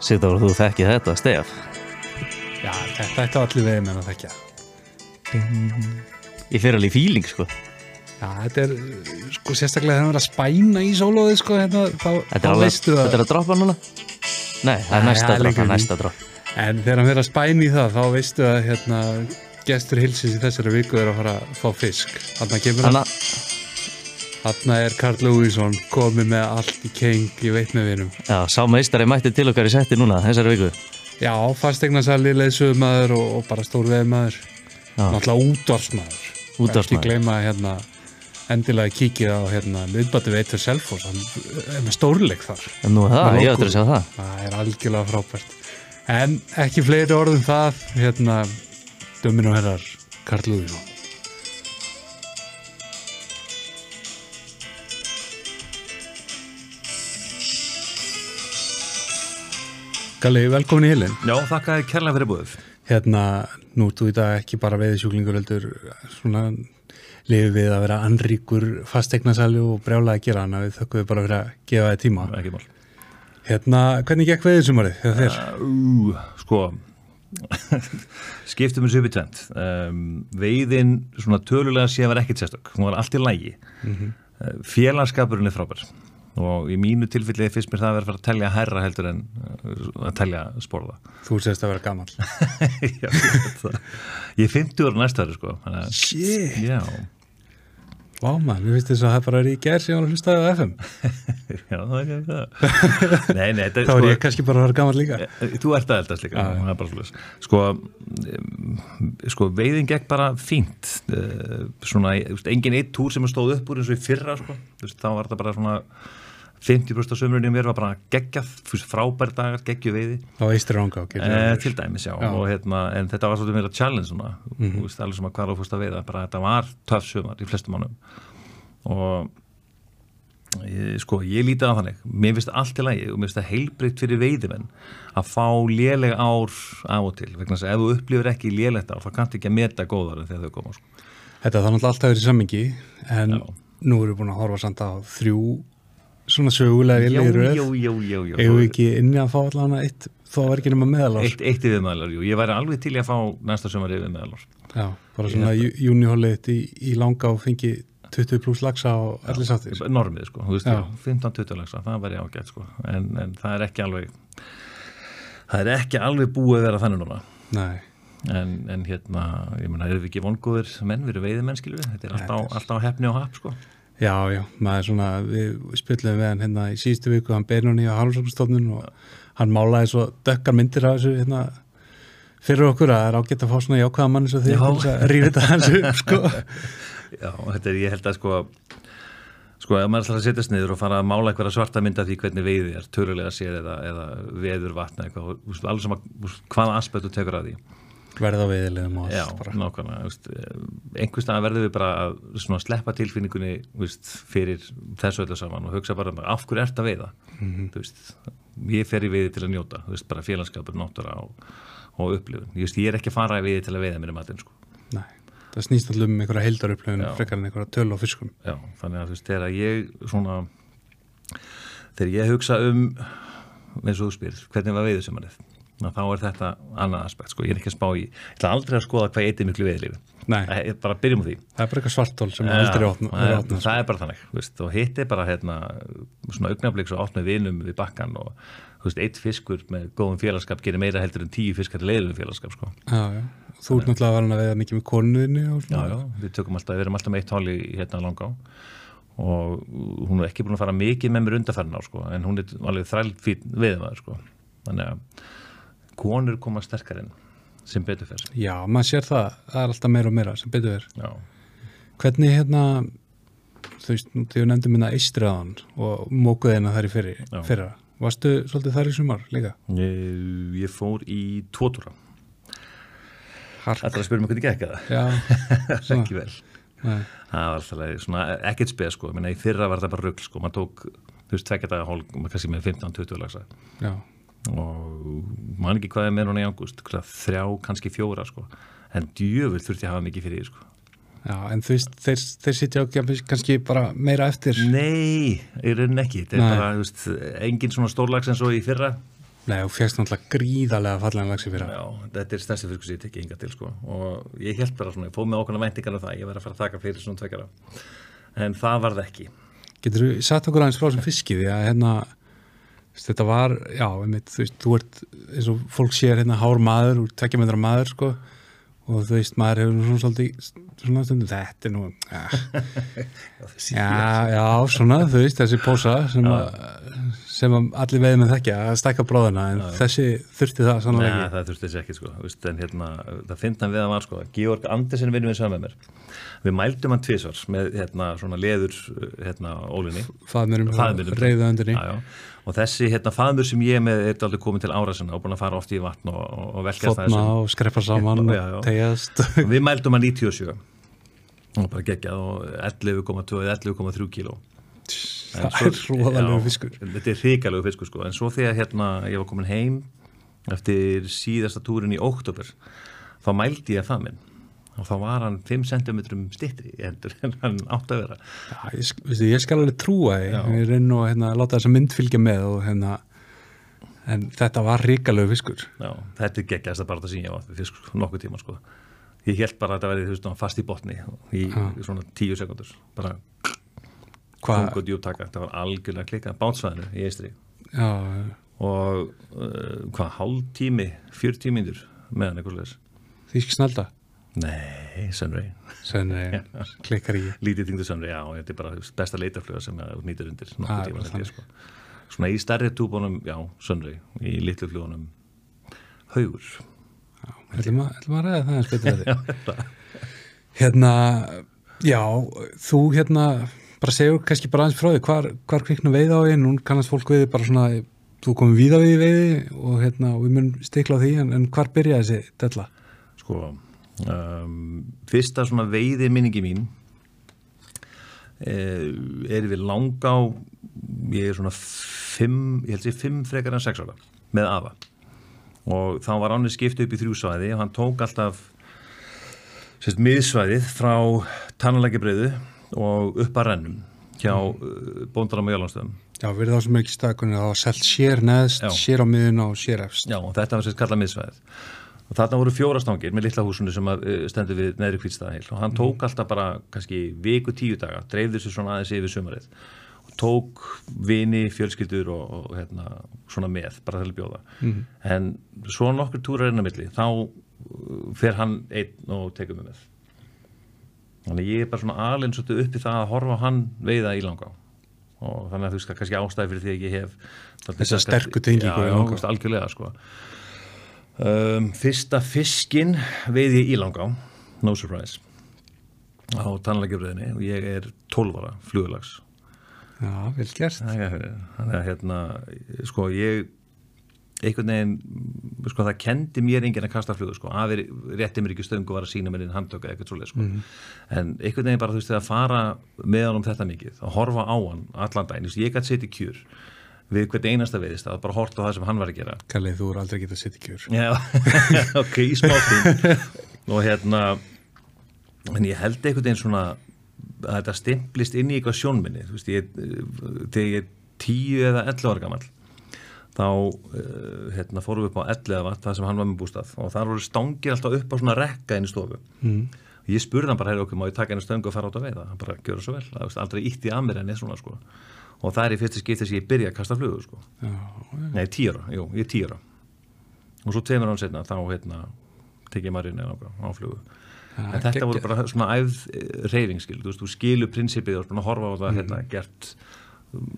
Sigdór, þú þekkið þetta, Stef Já, þetta ætti allir veginn en að þekkja. Ég fyrir alveg í fíling, sko Já, þetta er, sko, sérstaklega þegar það er að spæna í sólóði, sko, hérna, þá, þá er, veistu það. þetta er að droppa núna? Nei, það er næsta það er dropp, það er næsta dropp En þegar hann verður að spæna í það, þá veistu að, hérna, gestur hilsins í þessari viku er að fara að fá fisk. Þarna kemur hann, Þarna er Karl Lúísson komið með allt í keng, ég veit með vinum. já, sá meistari mætti til okkar í setti núna, þessari viku Já, fastegnarsali, leðsögumæður og, og bara stór veðmaður. Já, Náttúrulega útvarsmaður. Útvarpsmaður. Ekki gleyma hérna endilega kíkið á hérna miðbættu veitur Selfoss, hann er með stórleik þar. en nú er það, Með ég ætla að sjá það Það er algjörlega frábært. En ekki fleiri orðum það, hérna, dömmin og herrar, Karl Lúðísson. Galli, velkomin í heilin. Já, þakka þér kærlega fyrir búið. Hérna, nú ert þú í dag ekki bara veiði sjúklingur heldur svona lifið við að vera anríkur fastegnasali og brjála að gera hana við þökkum við bara fyrir að gefa þið tíma. Ekki mál. Hérna, hvernig gekk veiðið sumarið þegar þér? Uh, sko, skiptum við í tvent. Um, veiðin, svona tölulega sé að vera ekkit sérstök. Hún var allt í lægi. Mm Félagskapurinn er frábær. Og í mínu tilfelli fyrst mér það að vera að fara að telja hærra heldur en uh, að telja sporða. Þú sést að vera gammal. Já, ég það. Er 50 ára næsta ári, sko. Shit. Já, Vá maður, mér finnst þess að það bara er í gerð sem hann hlustaði á FM. já, það er ekki það. Nei, nei, þetta Þá er sko- ég kannski bara að vera gammal líka. Þú ert að eldast líka, það slúðis. Sko, um, sko, veiðin gekk bara fínt. Svona, engin eitt túr sem stóð upp úr eins og í fyrra, sko. Þá var þetta bara svona 50% af sömurinn í mér var bara geggjað, þú veist, frábær dagar, geggju veiði. Þá veistir ránga á Eh, til dæmis, já, Já. Og hérna, en þetta var svolítið meira challenge svona, þú veist, alveg sem að hvað á fórst að veiða, bara þetta var töff sumar í flestum mannum og ég, sko, ég lítið á þannig, mér finnst allt í lagi og mér finnst það heilbreytt fyrir veiðimenn að fá léleg ár af og til, vegna þess að ef þú upplifir ekki lélegt ár, þá kanntu ekki að meta góðar þegar þau koma, sko. Þetta þannig alltaf verið sammingi, en Já. nú erum við búin að horfa samt á þrjú svona sögulega vilja í röð. Eigum við ekki inni að fá allan eitt, þó var ekki nema meðalár. Eitt, eitt yfir meðalar, jú, ég væri alveg til í að fá næsta sumar yfir meðalar. Já, bara svona júnihólið í, í langa og fengi 20 pluss lagsa og allir sáttir. normið sko, þú veist, Já. 15-20 lagsa, það væri ágætt sko, en, en það er ekki alveg það er ekki alveg búið að vera þannig núna, Nei, en, en hérna ég meina, erum við ekki vongóður menn, við erum veiðimenn skilur við, þetta er alltaf, alltaf hefni og happ sko, já, já, maður svona, við spilluðum við hann hérna í síðustu viku, hann Beinunni á Hálfsóknstofnun og hann málaði svo dökkar myndir af þessu hérna fyrir okkur að það er ágætt að fá svona jákvæða mann eins og því að rífa þetta hans upp, sko. já, þetta er, ég held að sko sko, ef maður ætlar að setjast niður og fara að mála eitthvað svarta mynda því hvernig veiði er, tölulega séð eða, eða veður vatna eitthvað, þú alveg sem að, þú hvaða aspektu tekur að því Verða á veiðilegum og Já, allt bara. nákvæmlega, veist, einhvers staðar verðum við bara að svona, sleppa tilfinningunni veist, fyrir þessu öllu saman og hugsa bara af hverju ert að veiða Mhm. þú veist, ég fer í veiði til að njóta veist, bara félagskapur, náttúra og, og upplifun, ég, ég er ekki að fara í veiði til að veiða mér um matinn sko. Nei, það snýst allum um einhverja heildarupplöfun Já. frekar en einhverja töl á fiskum. Já, þannig að þegar ég svona þegar ég hugsa um eins og þú spyr, hvernig var veiðu sumarið þá er þetta annað aspekt sko. ég er ekki að spá í, ég ætla aldrei að skoða hvað eitthvað miklu veiðlífi, Nei, bara byrjum á því það er bara eitthvað svartól sem Já, aldrei það, er er, opnað. það er bara þannig veist, og hitt er bara hérna, svona augnablík svo átt með vinum við bakkan og veist, eitt fiskur með góðum félagskap gerir meira heldur en tíu fiskar leiðum félagskap sko. Já, já. Þú ert náttúrulega varin að veiða mikið með konuðinni já, já, við tökum alltaf, við erum alltaf með eitt hál í hérna langá og hún er ekki búin að fara mikið með mér undarferðin á sko, en hún er alveg þrælfýtt viðmaður sko. þannig að konur koma sterkar inn sem betur fer Já, maður sér það, það er alltaf meira og meira sem betur er. já, Hvernig hérna, þú veist, þegar nefndum minna eistriðan og mókuðina þar í fyrri, Já. fyrra. Varstu svolítið þar í sumar líka? ég, ég fór í tótúra Hark. Þetta er að spyrja mig hvernig gekk það Já, ekki vel Nei. það var alltaf svona ekkert speð sko, minna í fyrra var þetta bara rugl sko, maður tók, þú veist, tvekja daga hólk, kannski með 15-20 lagsa Já, og man ekki hvað er með núna í ágúst, þrjá, kannski fjóra sko, en djöfur þurfti að hafa mikið fyrir sko. já, en þú veist, þeir, þeir sitja kannski bara meira eftir. Nei, í rauninni ekki, er Nei. bara, veist, engin svona stórlags eins og í fyrra, Nei, og fegst náttúrulega gríðarlega fallega lagsi fyrir Já, þetta er stærsti fiskur sem ég tekið hinga til sko. og ég held bara svona, ég fóð með okkurna væntingar um það, ég verði að fara að taka fyrir svona tvekjara en það var það ekki Getur þú satt okkur aðeins frá sem fiski því að hérna þetta var, já, einmitt, þú veist, þú ert eins og fólk sér hérna hár maður úr tvekja metra maður, sko og þú veist, maður hefur nú svona svolítið svona stundum, þetta er nú ja. já, já, svona þú veist, þessi pósa sem, sem allir veið með þekkja að stækka bróðina, en Já, já. þessi þurfti það sannlega ekki það þurfti þessi ekki sko. Vist, en hérna, það finnst hann við að var sko. Georg Andersen vinnum við saman með mér við mældum hann tvisvars með hérna, svona leður hérna, ólinni faðmurum, reyðu öndinni já, já. Og þessi hérna, faðmur sem ég með er aldrei komin til ára sinna og búin að fara oft í vatn og, og, og velkjast fotna og skreppa saman Já, já. og tegjast. Og við mældum hann 97 og bara geggjað og 11,2 eða 11,3 kíló. Það svo- er róðalegu já, fiskur. Þetta er hrikalegu fiskur sko. En svo þegar hérna ég var komin heim eftir síðasta túrin í óttobur þá mældi ég það minn og þá var hann 5 cm stittri í hendur en hann átti að vera. Já, ég, veistu, ég skal alveg trúa ég reyna og hérna, láta þessa mynd fylgja með og hérna en þetta var ríkalegu fiskur. Já, þetta er geggjast að bara það sem ég var við fisk sko, nokkuð tíma sko. Ég held bara að þetta verði veist fast í botni í Já. svona 10 sekundur bara kongu djúptaka, þetta var algjörlega klikað bátsvæðinu í eistri. Já, og uh, hvað, hálf tími 40 mínútur meðan eitthvað þýsk snælda Nei, Sunray, senni klikkar í. Lítið þingdu Sunray, já, þetta er bara besta leitafluga sem þú nýtur undir er tíma sko. Svona í stærri túbunum, já, Sunray. Í litlu flugunum Haugur. Ætlum að, ætlum að ræða það eins betur því hérna já, þú hérna bara segur kannski bara aðeins frá því hvar, hvar kvikna veið á því, nú kannast fólk við bara svona, þú komið víða við í veiði og hérna, og við mun stikla á því en, en hvar byrjaði þessi della? Sko, um, fyrsta svona veiði minningi mín eh, er við langa á ég er svona fimm, ég held sér fimm frekar en sex ára með afa og þá var ánið skipt upp í þrjú svæði og hann tók alltaf sérst, miðsvæðið frá tannalækjabreiðu og upp að rennum hjá mm. bóndaram og jálanstöðum Já, við þá sem er ekki stakunni, það var selt sér neðst, Já. sér á miðun og sér efst. Já, og þetta var sérst kallað miðsvæðið. Og þarna voru fjóra stangir með litla húsinu sem uh, stendur við neðri kvítstaðahil og hann tók alltaf bara kannski viku tíu daga, dreifður sér svona aðeins yfir sumarið. Og tók vini, fjölskyldur og, og hérna, svona með, bara til að bjóða. En svo nokkur túrar inn á milli, þá uh, fer hann einn og tekur mig með. Þannig ég er bara svona alveg svolítið upp í það að horfa hann veiða í langa og þannig að þú veist kannski ástæði fyrir því að ég hef dálítið Þessa sterka- sterku tengingu þú veist, algjörlega sko um, Fyrsta fiskin veiði ég í langa no surprise á tannlækjafröðinni og ég er 12 ára flugulags Já, vel gert. þannig að hérna sko ég einhvern veginn, sko það kendi mér enginn að kasta flugu, sko, afi rétti mér ekki stöngu var að sína mér inn handtöka eitthvað svoleið, sko, en einhvern veginn bara þú veist þegar að fara með hann um þetta mikið að horfa á hann allan daginn, ég gæti setja kjur við hvern einasta veðist að bara horta það sem hann var að gera Kallið, þú er aldrei getað að setja kjör. Já, ok, í smáttinn og hérna en ég held einhvern veginn svona að þetta stimplist inn í eitthvað sjónminni þú veist, ég, þegar ég er 10 eða 11 ára gamall þá uh, hérna, fórum við upp á 11 vatt það sem hann var með bústað og þar voru stangir alltaf upp á svona rekka inn í stofu mm. ég spurði hann bara, herri okkur, má ég taka einu stöngu og fara át að veiða, hann bara, gjöra svo vel það, aldrei ítt í að mér enn svona sko. Og það er í fyrsta skipti sem ég byrja að kasta flugu sko. Já, Nei, tíra, jú, ég er tíra og svo tveimur án setna þá hérna tekið maður inn á, á flugu. En þetta geggjað. voru bara svona æfð reyfing skil, þú veist, þú skilur prinsipið og svona horfa á það, hérna, gert um,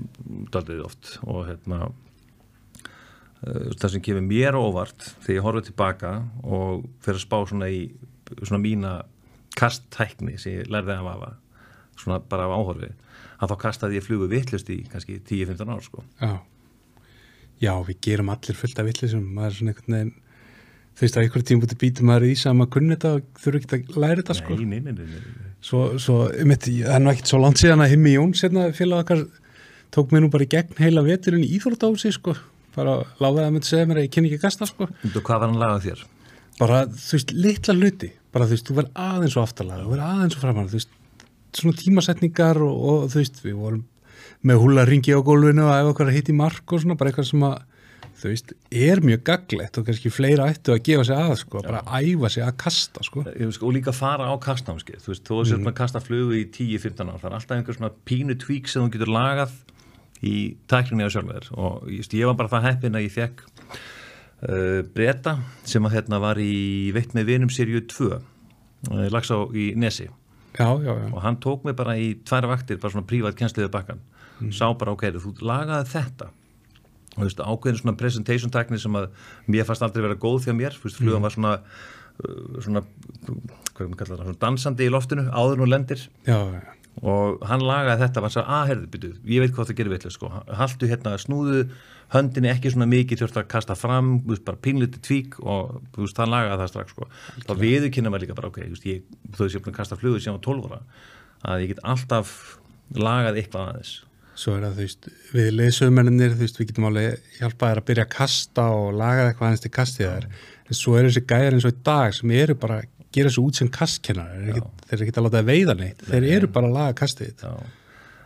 daldið oft. Og hérna uh, það sem kemur mér óvart þegar ég horfið tilbaka og fyrir að spá svona í svona mína kasttækni sem ég lærði af afa svona bara af áhorfi að þá kastaði ég flugu vittlust í kannski 10-15 ár sko já. Já, við gerum allir fullt af villisum, maður er svona einhvern veginn, þú veist, á einhverjum tíma bútið býtum maður í sama kunni þetta og þurfa ekki að læra þetta, sko. nei, nei, nei, nei, nei. Svo, svo, einmitt, það er nú ekkert svo langt síðan að Himmi Jóns, hérna, félag okkar, tók mér nú bara í gegn heila veturinn í Íþróttási, sko. Bara láðið að myndi segja mér að ég kynni ekki að gasta, sko. Þú, hvað var hann lagað þér? Bara, þú veist, litla hluti. Bara, þú veist, þú verð aðeins og aftalega, þú verð aðeins og veist, svona tímasetningar og, og þú veist, við vorum með húla ringi á gólfinu og ef okkar að hitta í mark og svona, bara eitthvað sem að þú veist, er mjög gaglegt og kannski fleira ættu að gefa sig að sko, bara æfa sig að kasta sko. Ég veist, og líka fara á kastnámskeið þú veist, þú mm. sér að kasta flugu í 10-15 ár það er alltaf einhver svona pínu tvík sem þú getur lagað í tæklinni á sjálfur og veist, ég var bara það heppin að ég fekk uh, breyta sem að hérna var í veitt með vinum sériu 2 uh, lags á í Nesi já, já, já. og hann tók mig bara í tværa vaktir bara svona prívat kjensliðu bakkan mm. sá bara ok, þú lagaði þetta. Og þú veist, ákveðin svona presentation tekni sem að mér fannst aldrei vera góð því að mér, þú veist, flugan var svona uh, svona, hvað er maður kallað svona dansandi í loftinu, áður og lendir. Já, já og hann lagaði þetta og hann sagði, að herðu, byrju, ég veit hvað það gerir vitlega sko, haldu hérna snúðu höndinni ekki svona mikið þurft að kasta fram veist, bara pínliti tvík og veist, hann lagaði það strax sko, þá viður kynna maður líka bara, ok, ég, þú veist, ég er búin að kasta flugur sem á 12 ára, að ég get alltaf lagað eitthvað aðeins. Svo er það, þú veist, við leysumennir, þú veist, við getum alveg hjálpað að byrja að kasta og laga eitthvað aðeins til kastið þær. En svo er þessi gæðar eins og í dag sem eru bara gera þessu út sem kastkennar. Þeir eru ekki að láta það veiða neitt. Þeir eru bara að laga kastið.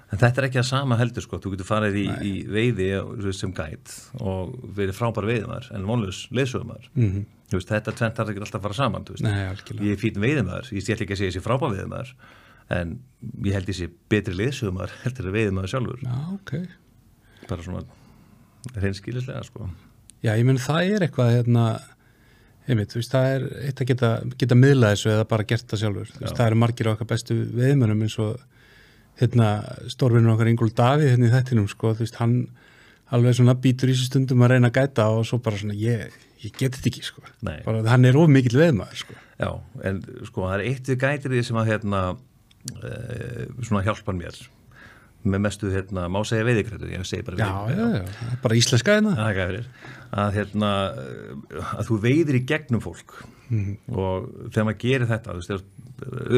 En þetta er ekki að sama heldur, sko. Þú getur farið í, í veiði sem gæt og verið frábær veiðumar en vonlus leysumar. Mm -hmm. þetta tvent þarf ekki alltaf að fara saman. Nei, ég er fín veiðumar, ég stjæl ekki að segja þessi frábær veiðumar en ég held þessi betri liðsögumar heldur að veiði maður sjálfur Já, ok bara svona reynskilislega sko Já, ég menn það er eitthvað hérna, einmitt, veist, það er eitt að geta, geta miðla þessu eða bara gert það sjálfur. Veist, það eru margir okkar bestu veiðmennum eins og hérna, stórvinnur okkar Ingól Davíð hérna í þettinum, sko, veist, hann alveg svona býtur í þessu stundum að reyna að gæta og svo bara svona, ég, ég get þetta ekki, sko. Bara, hann er of mikil veðmaður, sko. Já, en sko, það er eitt við gætir því sem að hérna uh, svona hjálpan mér með mestu, hérna, má segja veiðikrættu ég segi bara veiðikrættu já, já, bara íslenska hérna. Að, hérna, að þú veiðir í gegnum fólk mm. og þegar maður gerir þetta þú veist,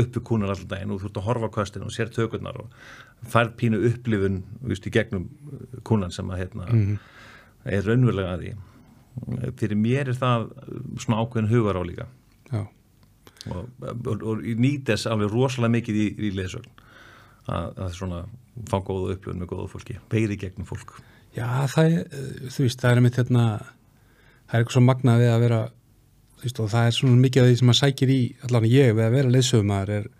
uppi kúnar alltaf daginn og þú ert að horfa á kostinu og sér tökurnar og fær pínu upplifun veist, í gegnum kúnan sem að hérna, mm. er raunverulega að því. Fyrir mér er það svona ákveðin hugar á líka já. Og, og, og nýtes alveg rosalega mikið í, í leðsögn að, að svona fá góða upplöfun með góða fólki, beiri gegnum fólk. Já, það er, þú veist, það er mitt hérna, það er eitthvað svo magnað við að vera, þú veist, og það er svona mikið af því sem maður sækir í, allavega ég við að vera leðsögumar er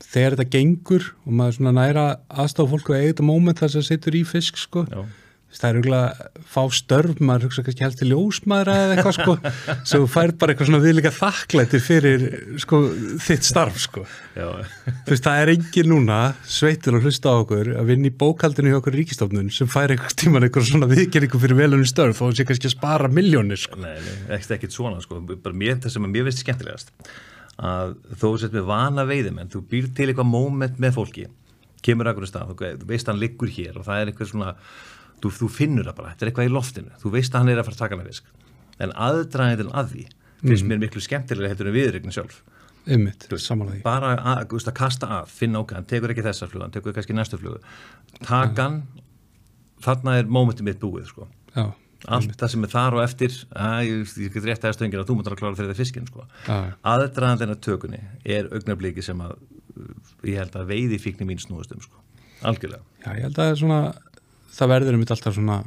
þegar þetta gengur og maður svona næra aðstáð fólk og eiga þetta móment þar sem það setur í fisk, sko Já það er auðvitað fá störf maður hugsa kannski til ljósmaður eða eitthvað sko. Sem fær bara eitthvað svona viðlika þakklættir fyrir sko þitt starf sko. Þú veist það er engin núna sveitur að hlusta á okkur að vinna í bókaldinu hjá okkur ríkistofnun sem fær eitthvað tíman eitthvað svona viðgerningu fyrir velunni störf og sé kannski að spara miljónir sko. Nei, ekki, ekki svona sko. Bara mér, það sem er mér veist skemmtilegast að þó sett með vana veiðum en þú býr til eitthvað móment með fólki kemur akkur í stað, þú veist hann liggur hér og það er eitthvað svona þú, þú finnur það bara, þetta er eitthvað í loftinu. Þú veist að hann er að fara að taka hana fisk. En aðdraðin að því finnst mm. mér miklu skemmtilega heldur en viðrygnin sjálf. Einmitt, bara að, að kasta að, finna okkar, hann tekur ekki þessa fluga hann tekur kannski næstu flugu. Takan, þarna er mómentið mitt búið sko. Já, allt það sem er þar og eftir að, ég, ég get rétt að stöngina að þú múttar að klára fyrir það fiskin sko. aðdraðan þennar tökunni er augnabliki sem að ég held að veiði fíkni mín snúðast um sko. algjörlega. Já, ég held að það er svona það verður um þetta alltaf svona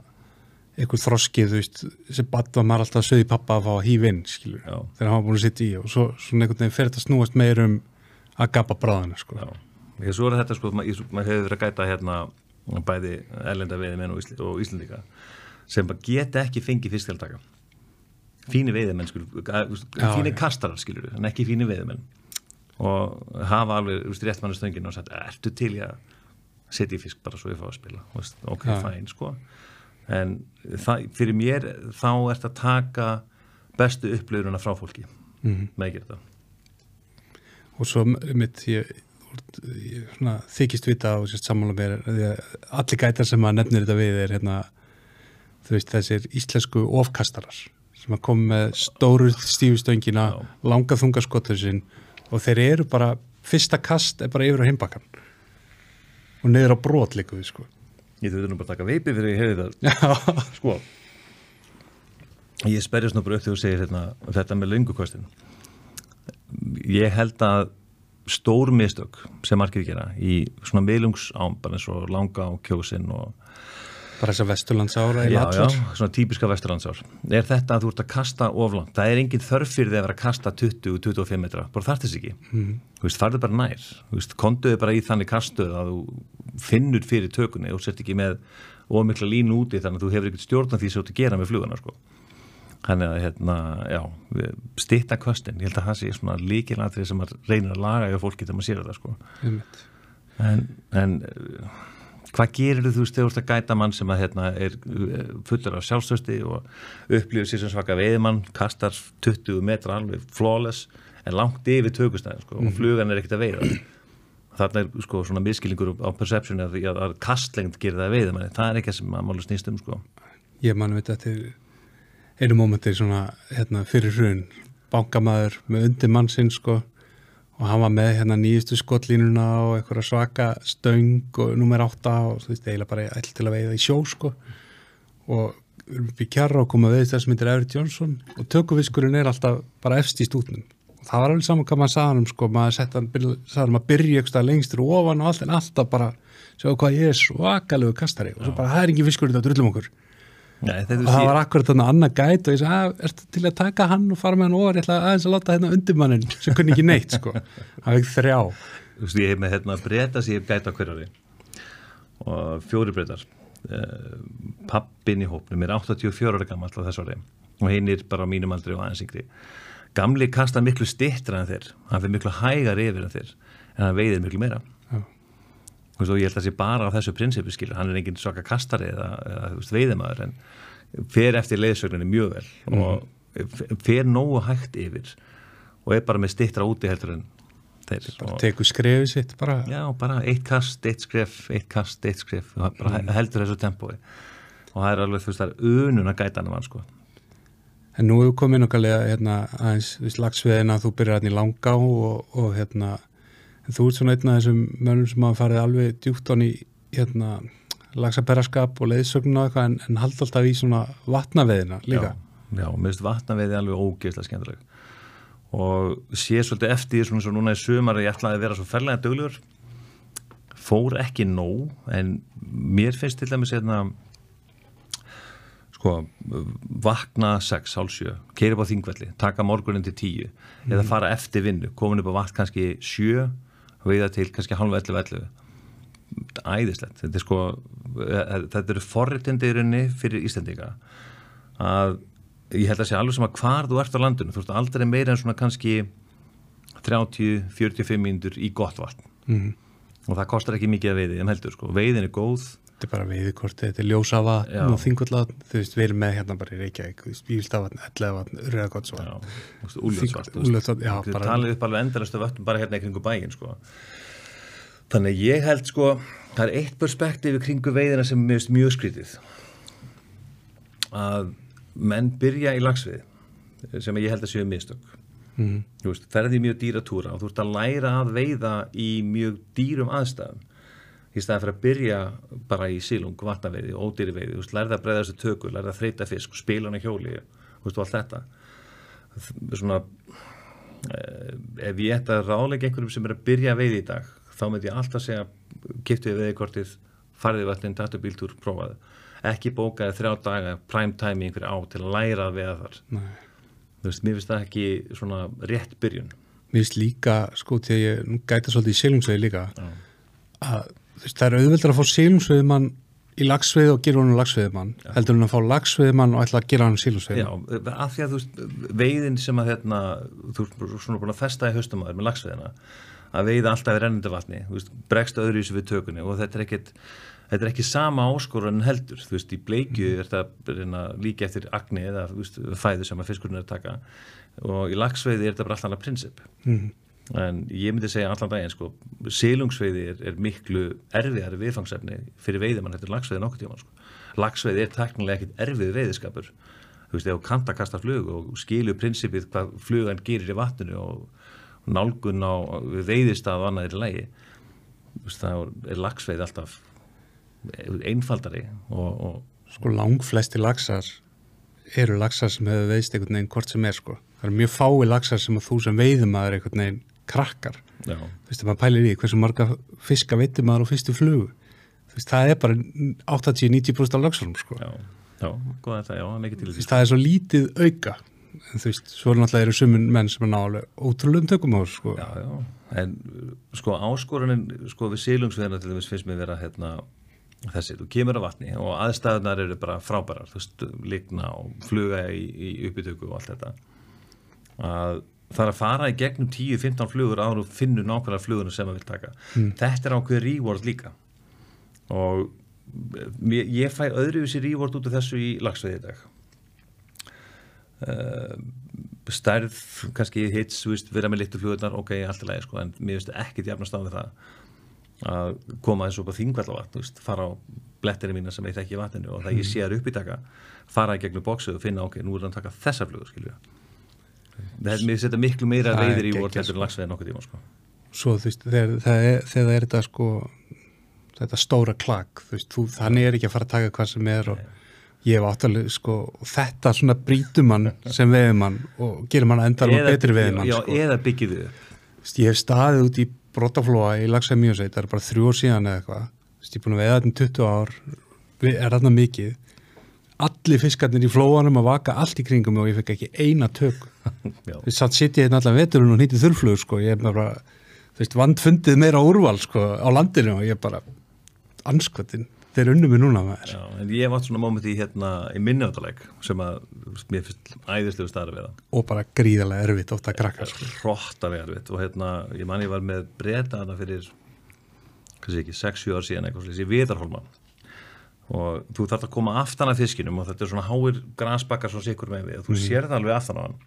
eitthvað þroskið, þú veist, sem badd var maður alltaf að söði pappa að fá að hýfa inn, skilur Já. þegar hann var búin að sitta í og svo svona einhvern veginn fer þetta snúast meir um að gapa bráðana, sko. Já, því svo er þetta, sko, maður hefur verið að gæta hérna bæði ellenda veiðimenn og, Ísl og Íslandika sem bara geta ekki fengið fyrstjaldaka fíni veiðimenn, skilur fíni kastarar, skilur, en ekki fíni veiðimenn og hafa alveg, þú veist, réttmannastöngin og setja í fisk bara svo ég fá að spila veist, ok, ja. fæn sko en það, fyrir mér þá ert að taka bestu upplifuruna frá fólki mm -hmm. með ekki þetta og svo mitt ég, ég svona, þykist vita og sammála mér allir gætar sem að nefnir þetta við er hérna, veist þessir íslensku ofkastarar sem að koma með stóru stífustöngina langa þungaskottur sinn og þeir eru bara fyrsta kast er bara yfir á heimbakkan og neður á brot líka við sko. Ég þurfti nú bara að taka veipi fyrir að ég hefði það. Sko. Ég sperjast nú bara upp þegar þú segir hérna, þetta með löngukostin Ég held að stór mistök sem margir gera í svona meilungsám bara eins og langa á kjósin og bara þess að vesturlandsára Já, já, svona típiska vesturlandsár. Er þetta að þú ert að kasta oflant það er engin þörf fyrir þig að vera að kasta 20-25 metra, bara þarf þess ekki. Mm. þú veist, farðu bara nær. Þú veist, konduðu bara í þannig kastuð að þú finnur fyrir tökunni og sért ekki með ómikla línu úti þannig að þú hefur ekkert stjórn því sem þú ert að gera með fluguna sko. þannig að, hérna, já stitta kvöstin, ég held að það sé svona líkilatrið þetta hvað gerir þú ert að gæta mann sem að hérna er uh, fullur af sjálfstösti og upplýður sér sem svaka veiðmann kastar 20 metra alveg flawless en langt yfir tökustæðin sko, og flugan er ekkert að veiða. Þarna er sko svona miskilingur á perception að, að, að kastlengd gerir það að veiða manni. Það er ekki það sem maður málu snýst um sko. Ég man veit að til einu mómentir svona hérna, fyrir hrun. Bankamaður með undir mann sinn sko og hann var með hérna nýjustu skotlínuna og eitthvað svaka stöng og nummer 8 og þú veist eiginlega bara ætl til að veiða í sjó sko. Og við erum upp í kjarra og koma við þess að myndir Everett Johnson og tökuviskurinn er alltaf bara efst í stútnum. Og það var alveg saman hvað maður sagði hann sko maður sett hann, sagði hann að byrja eitthvað lengstur ofan og allt en alltaf bara sjá hvað ég er svakalegu kastari. Og svo bara það er ekki fiskur þetta drullum okkur Nei, það var akkurat þannig annað gæt og ég sagði, "Ah, ertu til að taka hann og fara með hann over, ég ætla aðeins að láta hérna undirmannin sem kunni ekki neitt sko. Það var ekki þrjá. Þú veist, ég hef með hérna breyta sem ég hef gæta hverjari og fjóri breytar uh, pappin í hópnum er 84 ára gammal á þessu ári. Og hinn er bara á mínum aldri og aðeins yngri. Gamli kasta miklu stittra en þeir. Hann fyrir miklu hægar yfir en þeir. En hann veiðir miklu meira og ég held að það sé bara á þessu prinsipi skilur, hann er engin svaka kastari eða, eða veiðimaður en fer eftir leiðsögninni mjög vel og fer nógu hægt yfir og er bara með stittra úti heldur en þeir teku skrefið sitt bara. Já, bara eitt kast, eitt skref, eitt kast, eitt skref, bara heldur þessu tempói. Og það er alveg, þú veist, það er unun að gæta hann sko. en nú hefur komið nokkulega hérna aðeins veist, lagsviðina þú byrjar hérna í langá og, og hérna þú ert svona einn af þessum mönnum sem hafa farið alveg djúpt án í hérna lagsaberaskap og leiðsögn og eitthvað en, en halda alltaf í svona vatnaveðina líka. Já, já, mér finnst vatnaveiði alveg ógeðslega skemmtileg. Og sé svolítið eftir svona svo núna í sumar að ég ætlaði að vera svo ferlega döglegur fór ekki nóg en mér finnst til dæmis hérna sko vakna 6, hálf 7 keira upp á þingvelli, taka morgunin til 10 eða fara eftir vinnu, komin upp á vatn kannski 7 veiða til kannski halv 11, 11 æðislegt, þetta er sko eh, þetta eru forréttindi í rauninni fyrir Íslandika að ég held að sé alveg sem að hvar þú ert á landinu. Þú veist aldrei meira en svona kannski 30-45 mínútur í gott vatn. Mhm. og það kostar ekki mikið að veiði en heldur sko, veiðin er góð þetta er bara veiðikorti, þetta er ljósavatn og þingullatn, þú veist, við erum með hérna bara í Reykjavík, þú veist, Bílstavatn, Ellegavatn Úlfljótsvatn, já, bara- talið upp alveg endalastu vöttum bara hérna í kringu bæin sko. þannig ég held sko það er eitt perspektíf í kringu veiðina sem finnst mjög skrítið. Að menn byrja í lagsvið sem ég held að séu mistök. Mhm. þú veist, ferði mjög dýra túra og þú ert að læra að veiða í mjög dýrum aðstæðum í staðan fyrir að byrja bara í sílung, vatnaveiði, ódýri veiði þú veist, lærði að breyða þessu tökur, lærði að þreita fisk spila hann í hjóli, og allt þetta svona eh, ef ég ætti að ráðleika einhverjum sem er að byrja að veiði í dag þá myndi ég alltaf segja kiptu við veiðkortið, farið vatnin, datu bíltúr, prófaði ekki bókaði þrjá daga prime time í einhverju á til að læra að veiða þar Nei. þú veist, mér finnst það ekki svona rétt byrjun Mér finnst líka, sko, að ég gæta svolítið í silungsvegi líka Já. að það er auðveldur að fá silungsveðimann í lagsveið og gera honum lagsveðimann heldur hann að fá lagsveðimann og ætla að gera hann Já, silungsveðimann af því að þú veist, veiðin sem að hérna, þú ert svona búin að festa í haustum aður með lagsveiðina, að veiða alltaf í rennandi vatni, veist, bregst öðru í þessu við tökunni og þetta er ekkit, þetta er ekki sama áskorun heldur, þú veist, í bleikju er þetta líka eftir agni eða veist, fæðu sem að fiskurinn er að taka og í lagsveiði er þetta bara alltaf annað prinsip Mhm. En ég myndi segja allan daginn sko, silungsveiði er, er miklu erfiðari viðfangsefni fyrir veiðimann eftir lagsveiði nokkuð tíma sko. lagsveiði er teknilega ekkit erfið veiðiskapur þú veist, þú kanta að kasta flug og skilju prinsipið hvað flugan gerir í vatninu og nálgun á veiðistað og annað er í lægi veist, þá er lagsveiði alltaf einfaldari og, og Sko langflesti lagsar eru lagsar sem hefur veiðst einhvern veginn hvort sem er, sko. Það eru mjög fái lagsar sem að þú sem veiðumaður einhvern veginn krakkar. já, Þú veist, maður pælir í hversu marga fiska veitum maður á fyrstu flugu. þú veist, það er bara 80-90% af lögsalum sko. já, já, góða þetta, já, mikið til Þú því veist, það er svo lítið auka en þú veist, svo náttúrulega eru sumun menn sem er nálega ótrúlegum tökum á þessu sko. Já, já, en sko áskorunin sko við sílungsveðina til þess finnst mér vera hérna þessi, þú kemur á vatni og aðstæðunar eru bara frábærar, þú veist, ligna og fluga í, í uppbytöku og allt þetta að það er að fara í gegnum 10-15 flugur áður og finnur nákvæmlega flugurinn sem það vil taka. Þetta er ákveð reward líka. Og mér, ég fæ öðruvísi reward út af þessu í lagsveið í dag. Uh, stærð kannski hits, veist, vera með litur flugurnar ok, allt í lagi, sko, en mér veist ekkit jafnast á við það að koma þessu upp á þingvallavatn, fara á blettinni mína sem ég þekki í vatninu og það ég sé þær upp í taka, fara í gegnum bóksið og finna, ok, nú er það að taka þessa flugur, skilju það mér setja miklu meira Það er reyðir í geggjað, vort heldur sko. lagsveið nokkuð tíma, sko svo þú veist, þegar það er, þegar það er þetta sko þetta stóra klak, þú veist, þú, þannig er ekki að fara að taka hvað sem er og ég hef áttalega, sko, þetta svona brýtum mann sem veðumann og gerir mann endar og betri veðumann, já, sko. eða. Þú veist, ég hef staðið út í brotaflóa í Lagsæð Mjósveit, það er bara þrjú ár síðan eða eitthvað, ég er búin að veða þetta um 20 ár, er þarna mikið allir fiskarnir í flóanum að vaka allt í kringum og ég fekk ekki eina tök. Við satt sitt ég hérna allan veturinn og nýttið þurrflugur sko, ég er bara, veist, vandfundið meira úrval sko á landinu og ég bara anskotin, þeir unnu mig núna maður. Já, en ég átt svona moment í hérna í minniháttaleg sem að mér finnst æðislegu starfi við það og bara gríðarlega erfitt ótt að krakka sko. hróttalega erfitt og hérna, ég man ég var með breyta hana fyrir sé ekki, 6-7 ár síðan eitthvað slíks í Viðarholma og þú þarf að koma aftan af fiskinum og þetta er svona háir grasbakkar svo sikur með við og þú sér það alveg aftan á hann.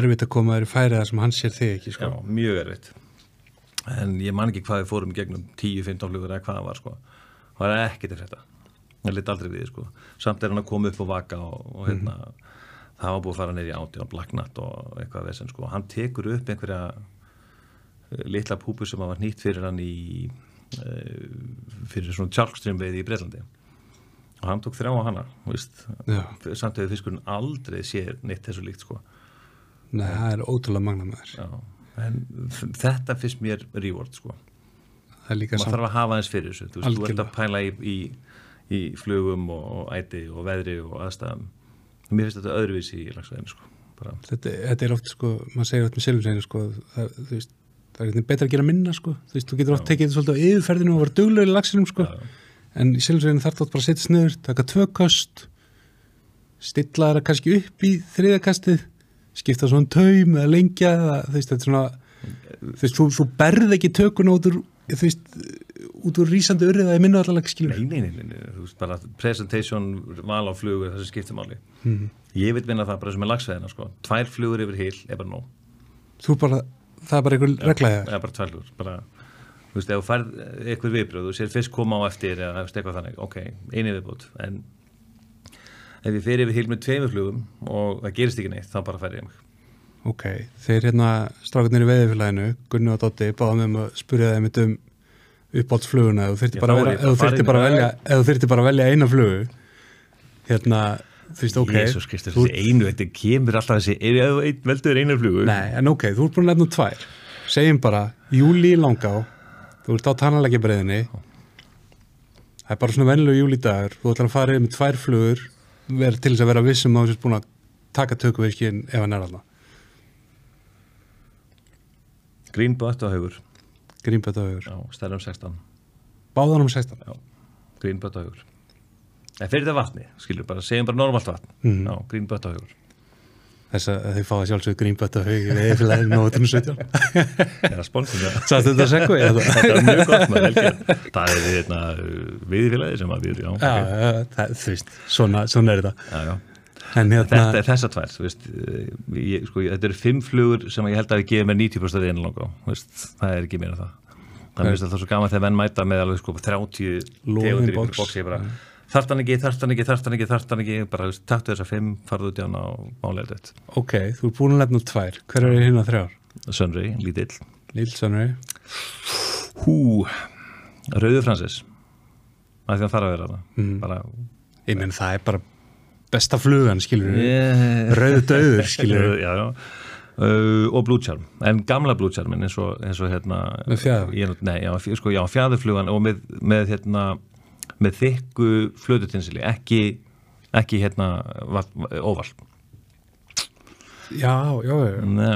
Erfitt að koma þér í færi það sem hann sér þig ekki sko. Já, mjög erfitt. En ég man ekki hvað við fórum gegnum 10-15 flugur eða hvað það var sko. Það var ekkert eftir þetta það lit aldrei við sko. Samt er hann að koma upp og vaka og, og hérna það var búið að fara neyri átti á Black Nut og eitthvað vesen sko. Hann tekur upp einhverja eh, litla púpu sem var nýtt fyrir hann í uh, fyrir svona tjálkström veiði í Breitlandi og hann tók þrjá á hana Já. samt hefur fiskurinn aldrei séð neitt þessu líkt sko. Nei, það er ótrúlega magna maður Já, en þetta finnst mér reward sko. það er líka maður samt þarf að hafa þess fyrir þessu þú veist, þú ert að pæla í, í, í flugum og, og æti og veðri og aðstæðum. Mér finnst þetta öðruvísi í lagsveðinu sko. þetta, þetta er oft sko, maður segir oft með silfurseinu sko, það, það er betra að gera minna sko, þú veist, þú getur oft tekið þetta svolítið á yfirferðinu og var duglega í lagsinum sko, en í silfurseinu þarf þetta bara að setja sniður, taka tvö köst stilla það kannski upp í þriðakastið, skipta svona um taum eða lengja, eða, þú veist, þetta er svona þú veist, þú, þú berð ekki tökuna út úr, þú veist út úr rísandi urrið að ég minna allavega skilur nei, nei, nei, nei, nei, þú veist bara presentation, val á flugu þessi skiptumáli Mhm. ég vil vinna það bara sem er lagsveðina sko. tvær flugur yfir hil er bara nóg þú bara, það er bara einhver regla hjá þér. eða bara tvær flugur bara, þú veist, ef þú færð eitthvað viðbröð þú sér fyrst koma á eftir eða eitthvað þannig, ok, eini viðbútt en ef ég fer yfir hil með tveimur flugum og það gerist ekki neitt, þá bara fer ég mig Ok, þeir hérna strákarnir í veðifélaginu, Gunni og Dotti, báðum um að spurja þeim um uppáhaldsfluguna, ef þú þyrfti Já, bara, er bara bara, að velja, eina flugu, hérna, þú veist, ok. Jésús Kristur, þessi einu, þetta kemur alltaf þessi, er ef þú veldur einu flugu Nei, en ok, þú ert búin að nefna tvær. Segjum bara, júli í langá, þú ert á tannalegjabreiðinni, það er bara svona vennilega júli dagur, þú ætlar að fara yfir með tvær flugur, vera til þess að vera vissum að þú sést búin að taka tökuvirkinn ef hann er alltaf. Green butt og haugur, Grínbætt á hugur. já, stærðum 16 Báðan um 16. já, green butt og haugur en fyrir þetta vatni, skilur bara, segjum bara normalt vatn. Já, green butt og haugur Þess að þau fá að sjálfsögðu grínbætt á hugur við eifilaginu nótunum 17. er það sponsum það? Sástu þetta að segja ég? þetta er mjög gott maður, gert. það er hérna, viðfélagi sem að við, já, Já, það, þú veist, svona, svona er þetta. já, já. En hérna, þetta er þessa tvær veist, eh, ég, sko, þetta eru fimm flugur sem ég held að við gefum með 90% af einu langa það er ekki meira það það er það svo gaman þegar menn mæta með alveg sko 30 Loðin tegundir í boxi, ég bara, þarftan ekki, þarftan ekki, þarftan ekki, þarftan ekki bara, taktu þessar fimm, farðu út í hana og málega þetta, ok, þú er búin að nefna tvær. Hver er hérna þrjár? Sönri, lítill Lillsonri. hú, Rauður Francis að því hann þarf að vera það bara, Ég menn, það er bara besta flugan, skilur yeah. Rauðu döður, skilur já, já. Uh, og Blue Charm, en gamla Blue Charmin eins og, eins og hérna Með fjaður? ég, nei, já, sko, já, fjæðurflugan og með, með hérna með þykku flötutinsili ekki, ekki hérna va- va- óval Já, já, já. Já.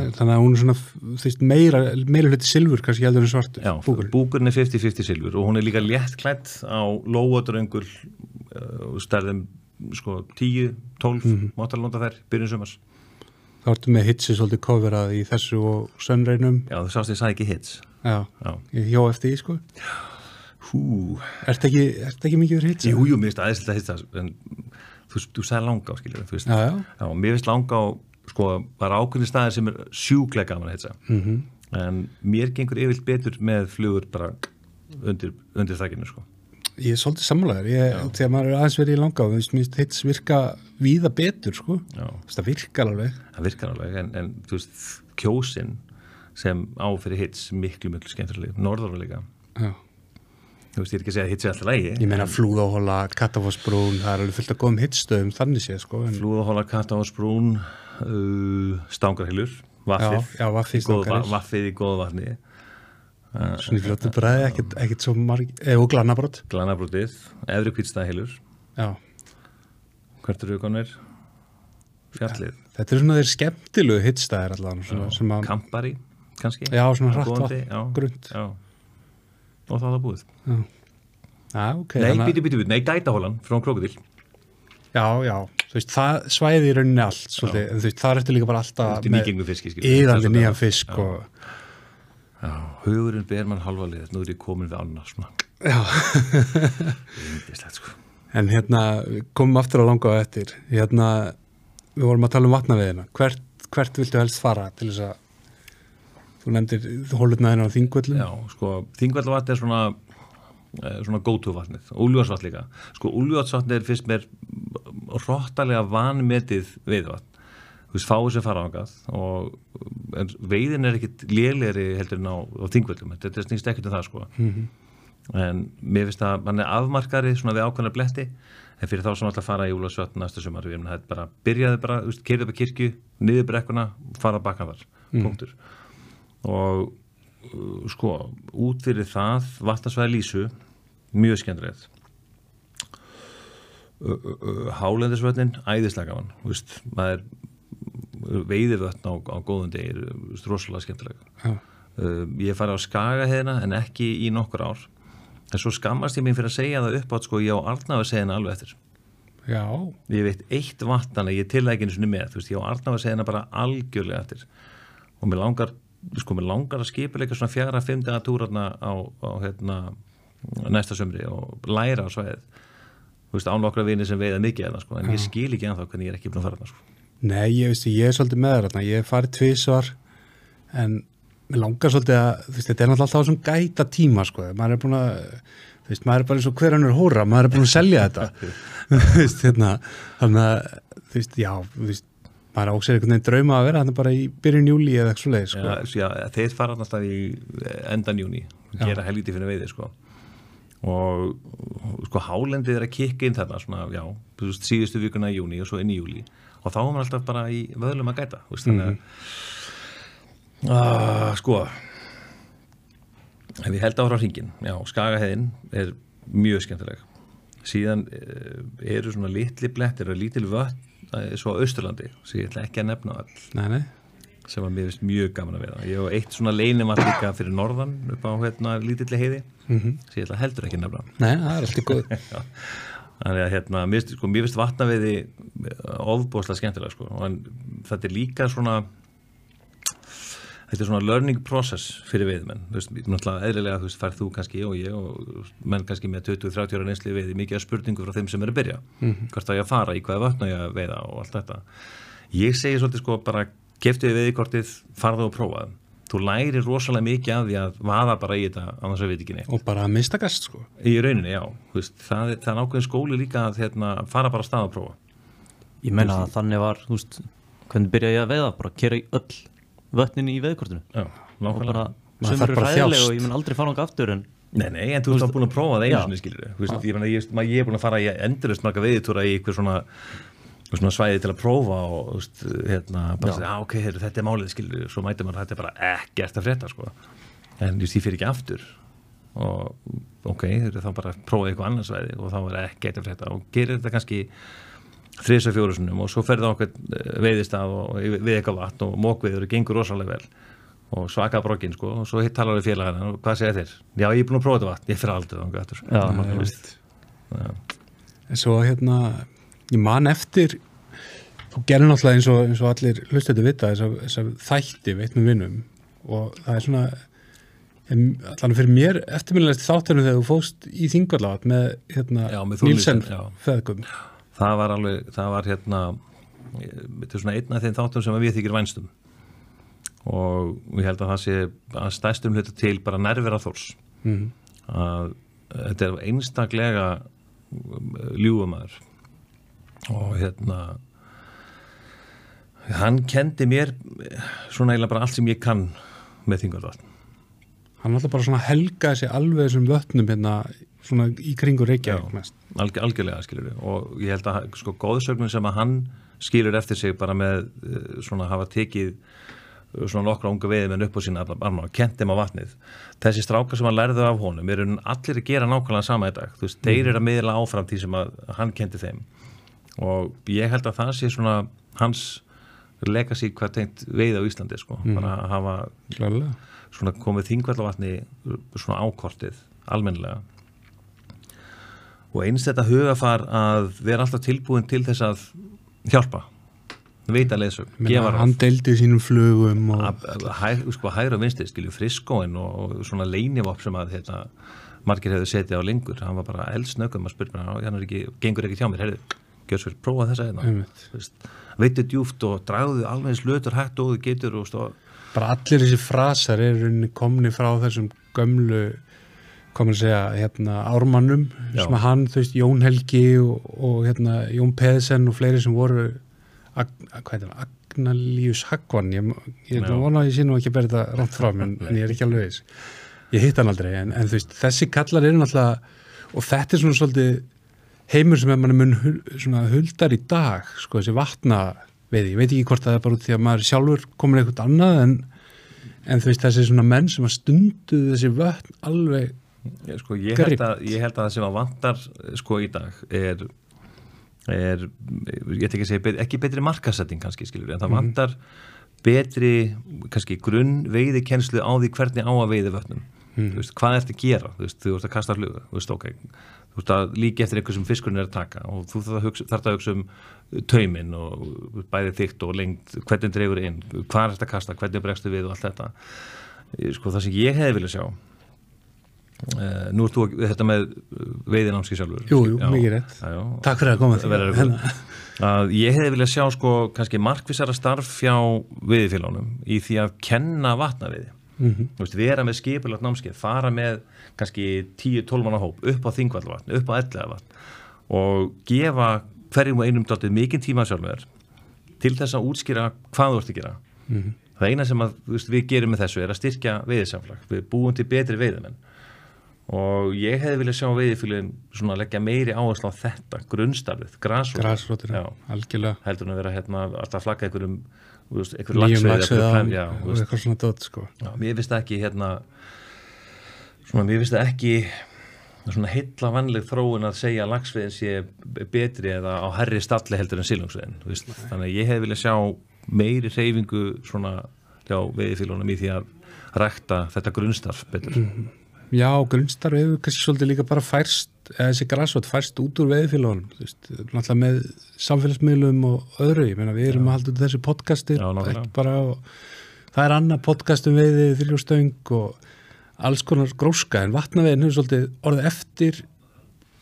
já þannig að hún er svona þú veist, meira, meira hluti silfur kannski heldur en svart Já, búkurinn. er 50-50 silfur og hún er líka létt klætt á lóadröngul uh, stærðum sko 10, 12 mm -hmm. mátalónda þær, byrjun sumars þá ertu með hitsi svolítið coverað í þessu og sönnreinum Já, þú sást ég sagði ekki hits já, Já. ég hjó eftir því sko Hú, Ertu ekki, ertu ekki mikið fyrir hitsi? jú, jú, mér finnst aðeins að hitsa en þú, þú sagði langa á skilur þú veist, Já, já. já, mér finnst langa á sko, var ákveðni staðir sem er sjúklega gaman að hitsa Mm -hmm. en mér gengur yfirlt betur með flugur bara undir, undir þakkinu sko Ég er svolítið sammálaður, þegar maður er aðeins verið í langa og minnst hittis virka víða betur sko, Já. Þú veist, það virkar alveg það virkar alveg en, en þú veist, kjósin sem á fyrir hits miklu, miklu skemmtilega, norðar líka Já. Þú veist, ég er ekki að segja að hits er alltaf lægi Ég meina flúðáhóla, kattafossbrún, það er alveg fullt að góðum hittstöðum þannig séð sko en, flúðahóla, kattahásbrún uh, stangarhylur vaffið, Já, já, vaffið, Í góðu va- stangarhyl. vaffið í góðu vatni. Svona í fljóttu bræði, ekkert, ekkert svo marg, eða og glannabrót glanabrútið, efri kvítstæðhylur Já, hvert eru konir fjallið, þetta er svona þeir skemmtilegu hittstæðir að, kampari kannski, já, svona Góðandi, vatn, grund já. Og það var búið. Já, ok nei, þannig að- bíti, bíti, bíti, nei, gætahólan frá krokodil, Já, já, þú veist, það svæði í rauninni allt svolítið, en þú veist, það er eftir líka bara alltaf skilur. Íðandi nýjan fisk Já. og já, hugurinn ber mann halva lið nú er ég komin við annars svona, Já, sko. En hérna, komum aftur að langa á eftir. Hérna, við vorum að tala um vatnaveðina. Hvert, hvert viltu helst fara til þess að þú nefndir hólutnaðina á þingvöllum. Já, sko, þingvallavatn er svona eh, svona go-to vatnið, úljóðsvatn líka. Sko, úljóðsvatn er fyrst mér róttalega vanmetið veiðvatn, þú veist, fáið sem fara ángað og en veiðin er ekkit lélegri heldur en á, á þingvöllum, þetta snýst ekkert um það sko. En mér finnst að mann er afmarkari svona við ákveðna bletti en fyrir þá sem alltaf fara í úljóðsvatn næsta sumar við erum bara, byrjaði bara, þú veist, keirið upp að kirkju niður brekkuna, fara bakka þar punktur og uh, sko, út fyrir það vatnarsvæði lísu mjög skemmtilegt. Uh, uh, hálendisvötnin æðislega gaman, þú veist maður veiðivötn á, á góðum degi er þú veist, rosalega skemmtilega uh, ég fari á skagaheðina en ekki í nokkur ár. En svo skammast ég mér fyrir að segja það upp átt sko, ég á Arnafarsegina alveg eftir. Já, ég veit eitt vatnana, ég til það ekki einu sinni með, veist, ég á Arnafarsegina bara algjörlega eftir. Og mér langar sko, mér langar að skipuleika svona fjara, fimm daga túrarna á, á hérna, næsta sömri og læra á svæðið. Þú veist, án okkar vini sem veiða mikið eða, sko, en ég skil ekki ennþá hvernig ég er ekki búin að fara þarna sko. nei, ég veist, ég er svolítið með þarna. Ég hef farið tvisvar en mér langar svolítið að veist, þetta er náttúrulega alltaf svona gæta tíma sko, maður er búin að þú veist, maður er bara eins og hver önnur hóra, maður er búin að selja þetta. Þú veist, hérna þannig að, þú veist, já þú veist, maður áksir einhvern veginn drauma að vera þannig bara í byrjun júli eða eitthvað svoleið sko. Já, já, þeir fara alltaf í endan júni og gera helviti fyrir veiði sko. og sko hálendið er að kikka inn þarna svona, já, veist, síðustu vikuna í júni og svo inn í júli og þá er maður alltaf bara í vöðlum að gæta veist, þannig að ah, sko ég held áfram hringin já, Skagaheðin er mjög skemmtileg síðan eh, eru svona litli blettir og lítil vötn eh, svo á Austurlandi sem ég ætla ekki að nefna all nei, nei, sem var mjög gaman að veiða ég hef eitt svona leinimatt líka fyrir norðan upp á hérna lítilli heiði Mhm. sem ég ætla heldur ekki að nefna. Nei, það er alltaf góð þannig að hérna, mér finnst sko, vatnaveiði ofbóðslega skemmtilega sko en þetta er líka svona þetta er svona learning process fyrir veiðmenn, þú veist, náttúrulega eðlilega þú veist, færð þú kannski og ég og menn kannski með 20-30 ára neysli veiði mikið af spurningu frá þeim sem er að byrja. Hvert á ég að fara, í hvaða vötna ég að veiða og allt þetta. Ég segi svolítið sko bara geftu við veiðikortið, farðu og prófa þú lærir rosalega mikið af því að vaða bara í þetta annars að veit ekki neitt. Og bara að mistakast sko. í rauninni, já, þú veist, það, er- það er ákveðin skóli líka að hérna, fara bara að stað að prófa. Ég meina að þannig var, þú veist, hvernig byrjaði ég að veiða, bara kera í öll vötnin í veiðkortinu já, og bara, þarf eru að þjást. og ég mun aldrei fara nokkuð aftur en Nei, nei, en þú ert þá búin að prófa það einu sinni skilur þú veist, ég, ég, ég er búin að fara í endurist marga veiðitúra í einhver svona, svona svæði til að prófa og þú veist, hérna, bara að segja, ok, heyrðu, þetta er málið skilur svo mætir maður, þetta er bara ekkert að frétta sko. en þú veist, ég fyrir ekki aftur. Og ok, þeir eru þá bara að prófa eitthvað annars veiði og þá er ekki eitthvað frétta. Og gerir þetta kannski þrisa fjórusunum og svo ferði okkur veiðist að og við eitthvað vatn og mókviður og gengur rosalega vel og svaka brokkin sko og svo hitt talar við félagarna og hvað segir þeir? Já, ég er búin að prófa þetta vatn, ég fyrir aldrei ég veist, en svo hérna ég man eftir þú gerir náttúrulega eins og, eins og allir hlustuðu vita þess að þætti veit með vinnum og það er svona allan fyrir mér eftirminnilegst þáttunum þegar þú fóst í þingvallavat með hérna Já, með Þór Nílsen feðgum það var alveg, það var hérna þetta er svona einn af þeim þáttum sem við þykir vænstum. Og ég held að það sé að stæstum hluta til bara nærvera þórs. Mm. að þetta er einstaklega ljúumæður og hérna hann kendi mér svona eiginlega bara allt sem ég kann með þingvarvatn hann alltaf bara svona helgaði sig alveg þessum vötnum hérna svona í kringu Reykjavík mest. Alg, algjörlega skilur við og ég held að sko góðsögnum sem að hann skilur eftir sig bara með eh, svona hafa tekið eh, svona nokkra unga veiðmenn upp á sína arma og kent þeim á vatnið. Þessi strákar sem hann lærðu af honum eru allir að gera nákvæmlega sama í dag. Þú veist, þeir eru að miðla áfram því sem að hann kendi þeim. Og ég held að það sé svona hans legacy hvað tengt veið á Íslandi sko, bara að hafa klálega. svona komið þingvallavatni svona ákortið almennilega og eins þetta hugafar að vera alltaf tilbúin til þess að hjálpa. Veita leysug, gefa ráð. hann deildi sínum flugum hæ- sko, hægra og vinstri skilju friskóin og, og svona leinivopp sem að hérna, margir hefðu setið á lengur. Hann var bara eldsnöggum að spyrja hann er ekki, gengur ekki hjá mér, heyrðu gjör svo prófa hérna. Einmitt. Þú veist, veitu djúft og dragðu alveg eins lötur hægt og þú getur og bara allir þessi frasar rauninni komni frá þessum gömlu komið að segja, hérna, ármannum sem hann, þú veist, Jón Helgi og, og hérna, Jón Peðsen og fleiri sem voru ag, hvað er það, Agnalíus Hagvann ég, ég er Já. að vona að ég sé nú ekki að berða þetta rámt frá mér, en, ég er ekki alveg ég hitt hann aldrei, en, en þú veist, þessi kallar eru náttúrulega og þetta er svona svolítið heimur sem er manni mun svona huldar í dag, sko, þessi vatna veið, ég veit ekki hvort það er bara út því að maður sjálfur komin eitthvað annað en, en þú veist, þessi svona menn sem að stundu þessi vötn alveg sko, ég, held að, ég held að það sem að vantar sko í dag er, er ég ætla ekki að segja bet, ekki betri markasetting kannski skilur en það vantar betri kannski grunn veiði kennslu á því hvernig á að veiði vötnum. Þú veist, hvað ertu að gera? Þú veist, þú ert að kasta flugu. Þú veist, ok, þú veist að líka eftir eitthvað sem fiskurinn er að taka og þú þarf að hugsa, þarf að hugsa um tauminn og bæði þygt og lengt hvernig dreifur inn, hvað er þetta að kasta hvernig bregstu við og allt þetta. Sko það sem ég hefði vilja sjá nú ert þú þetta með veiðinámski sjálfur Jú, jú, Já, mikið rétt. já, já. Takk fyrir að koma verður Hérna. ég hefði viljað sjá sko kannski markvissara starf hjá veiðifélánum í því að kenna vatnaveiði Mhm. Þú veist, vera með skipulagt námskeið fara með kannski 10-12 manna hóp upp á þingvallavatn, upp á ellegavatn og gefa hverjum og einum dálítið mikinn tíma sjálfur til þess að útskýra hvað þú ert að gera Mhm. það eina sem að, þú veist, við gerum með þessu er að styrkja veiðisamflag, við búum til betri veiðimenn og ég hefði viljað sjá veiðifélagin svona leggja meiri áherslu á þetta, grunnstarfið, algjörlega. Heldur en að vera hérna alltaf að flagga einhverjum Nýjum þú og eitthvað svona dótt sko. Já, mér finnst ekki hérna svona, mér finnst ekki svona heilla vanleg þróun að segja að lagsveiðin sé betri eða á herri stalli heldur en veist. þannig að ég hef viljað sjá meiri reyfingu svona hjá veiðifílunum í því að rækta þetta grunnstarf betur Já, grunnstarf hefur kannski svolítið líka bara færst, eða þessi grasvot færst út úr veðifélagunum, þú veist, náttúrulega með samfélagsmiðlum og öðru, ég meina við erum að halda út þessu podcasti, Já, ekki bara, og, það er annað podcast um veiði, þyljóstöng og alls konar gróska, en vatnaveiðin hefur svolítið orðið eftir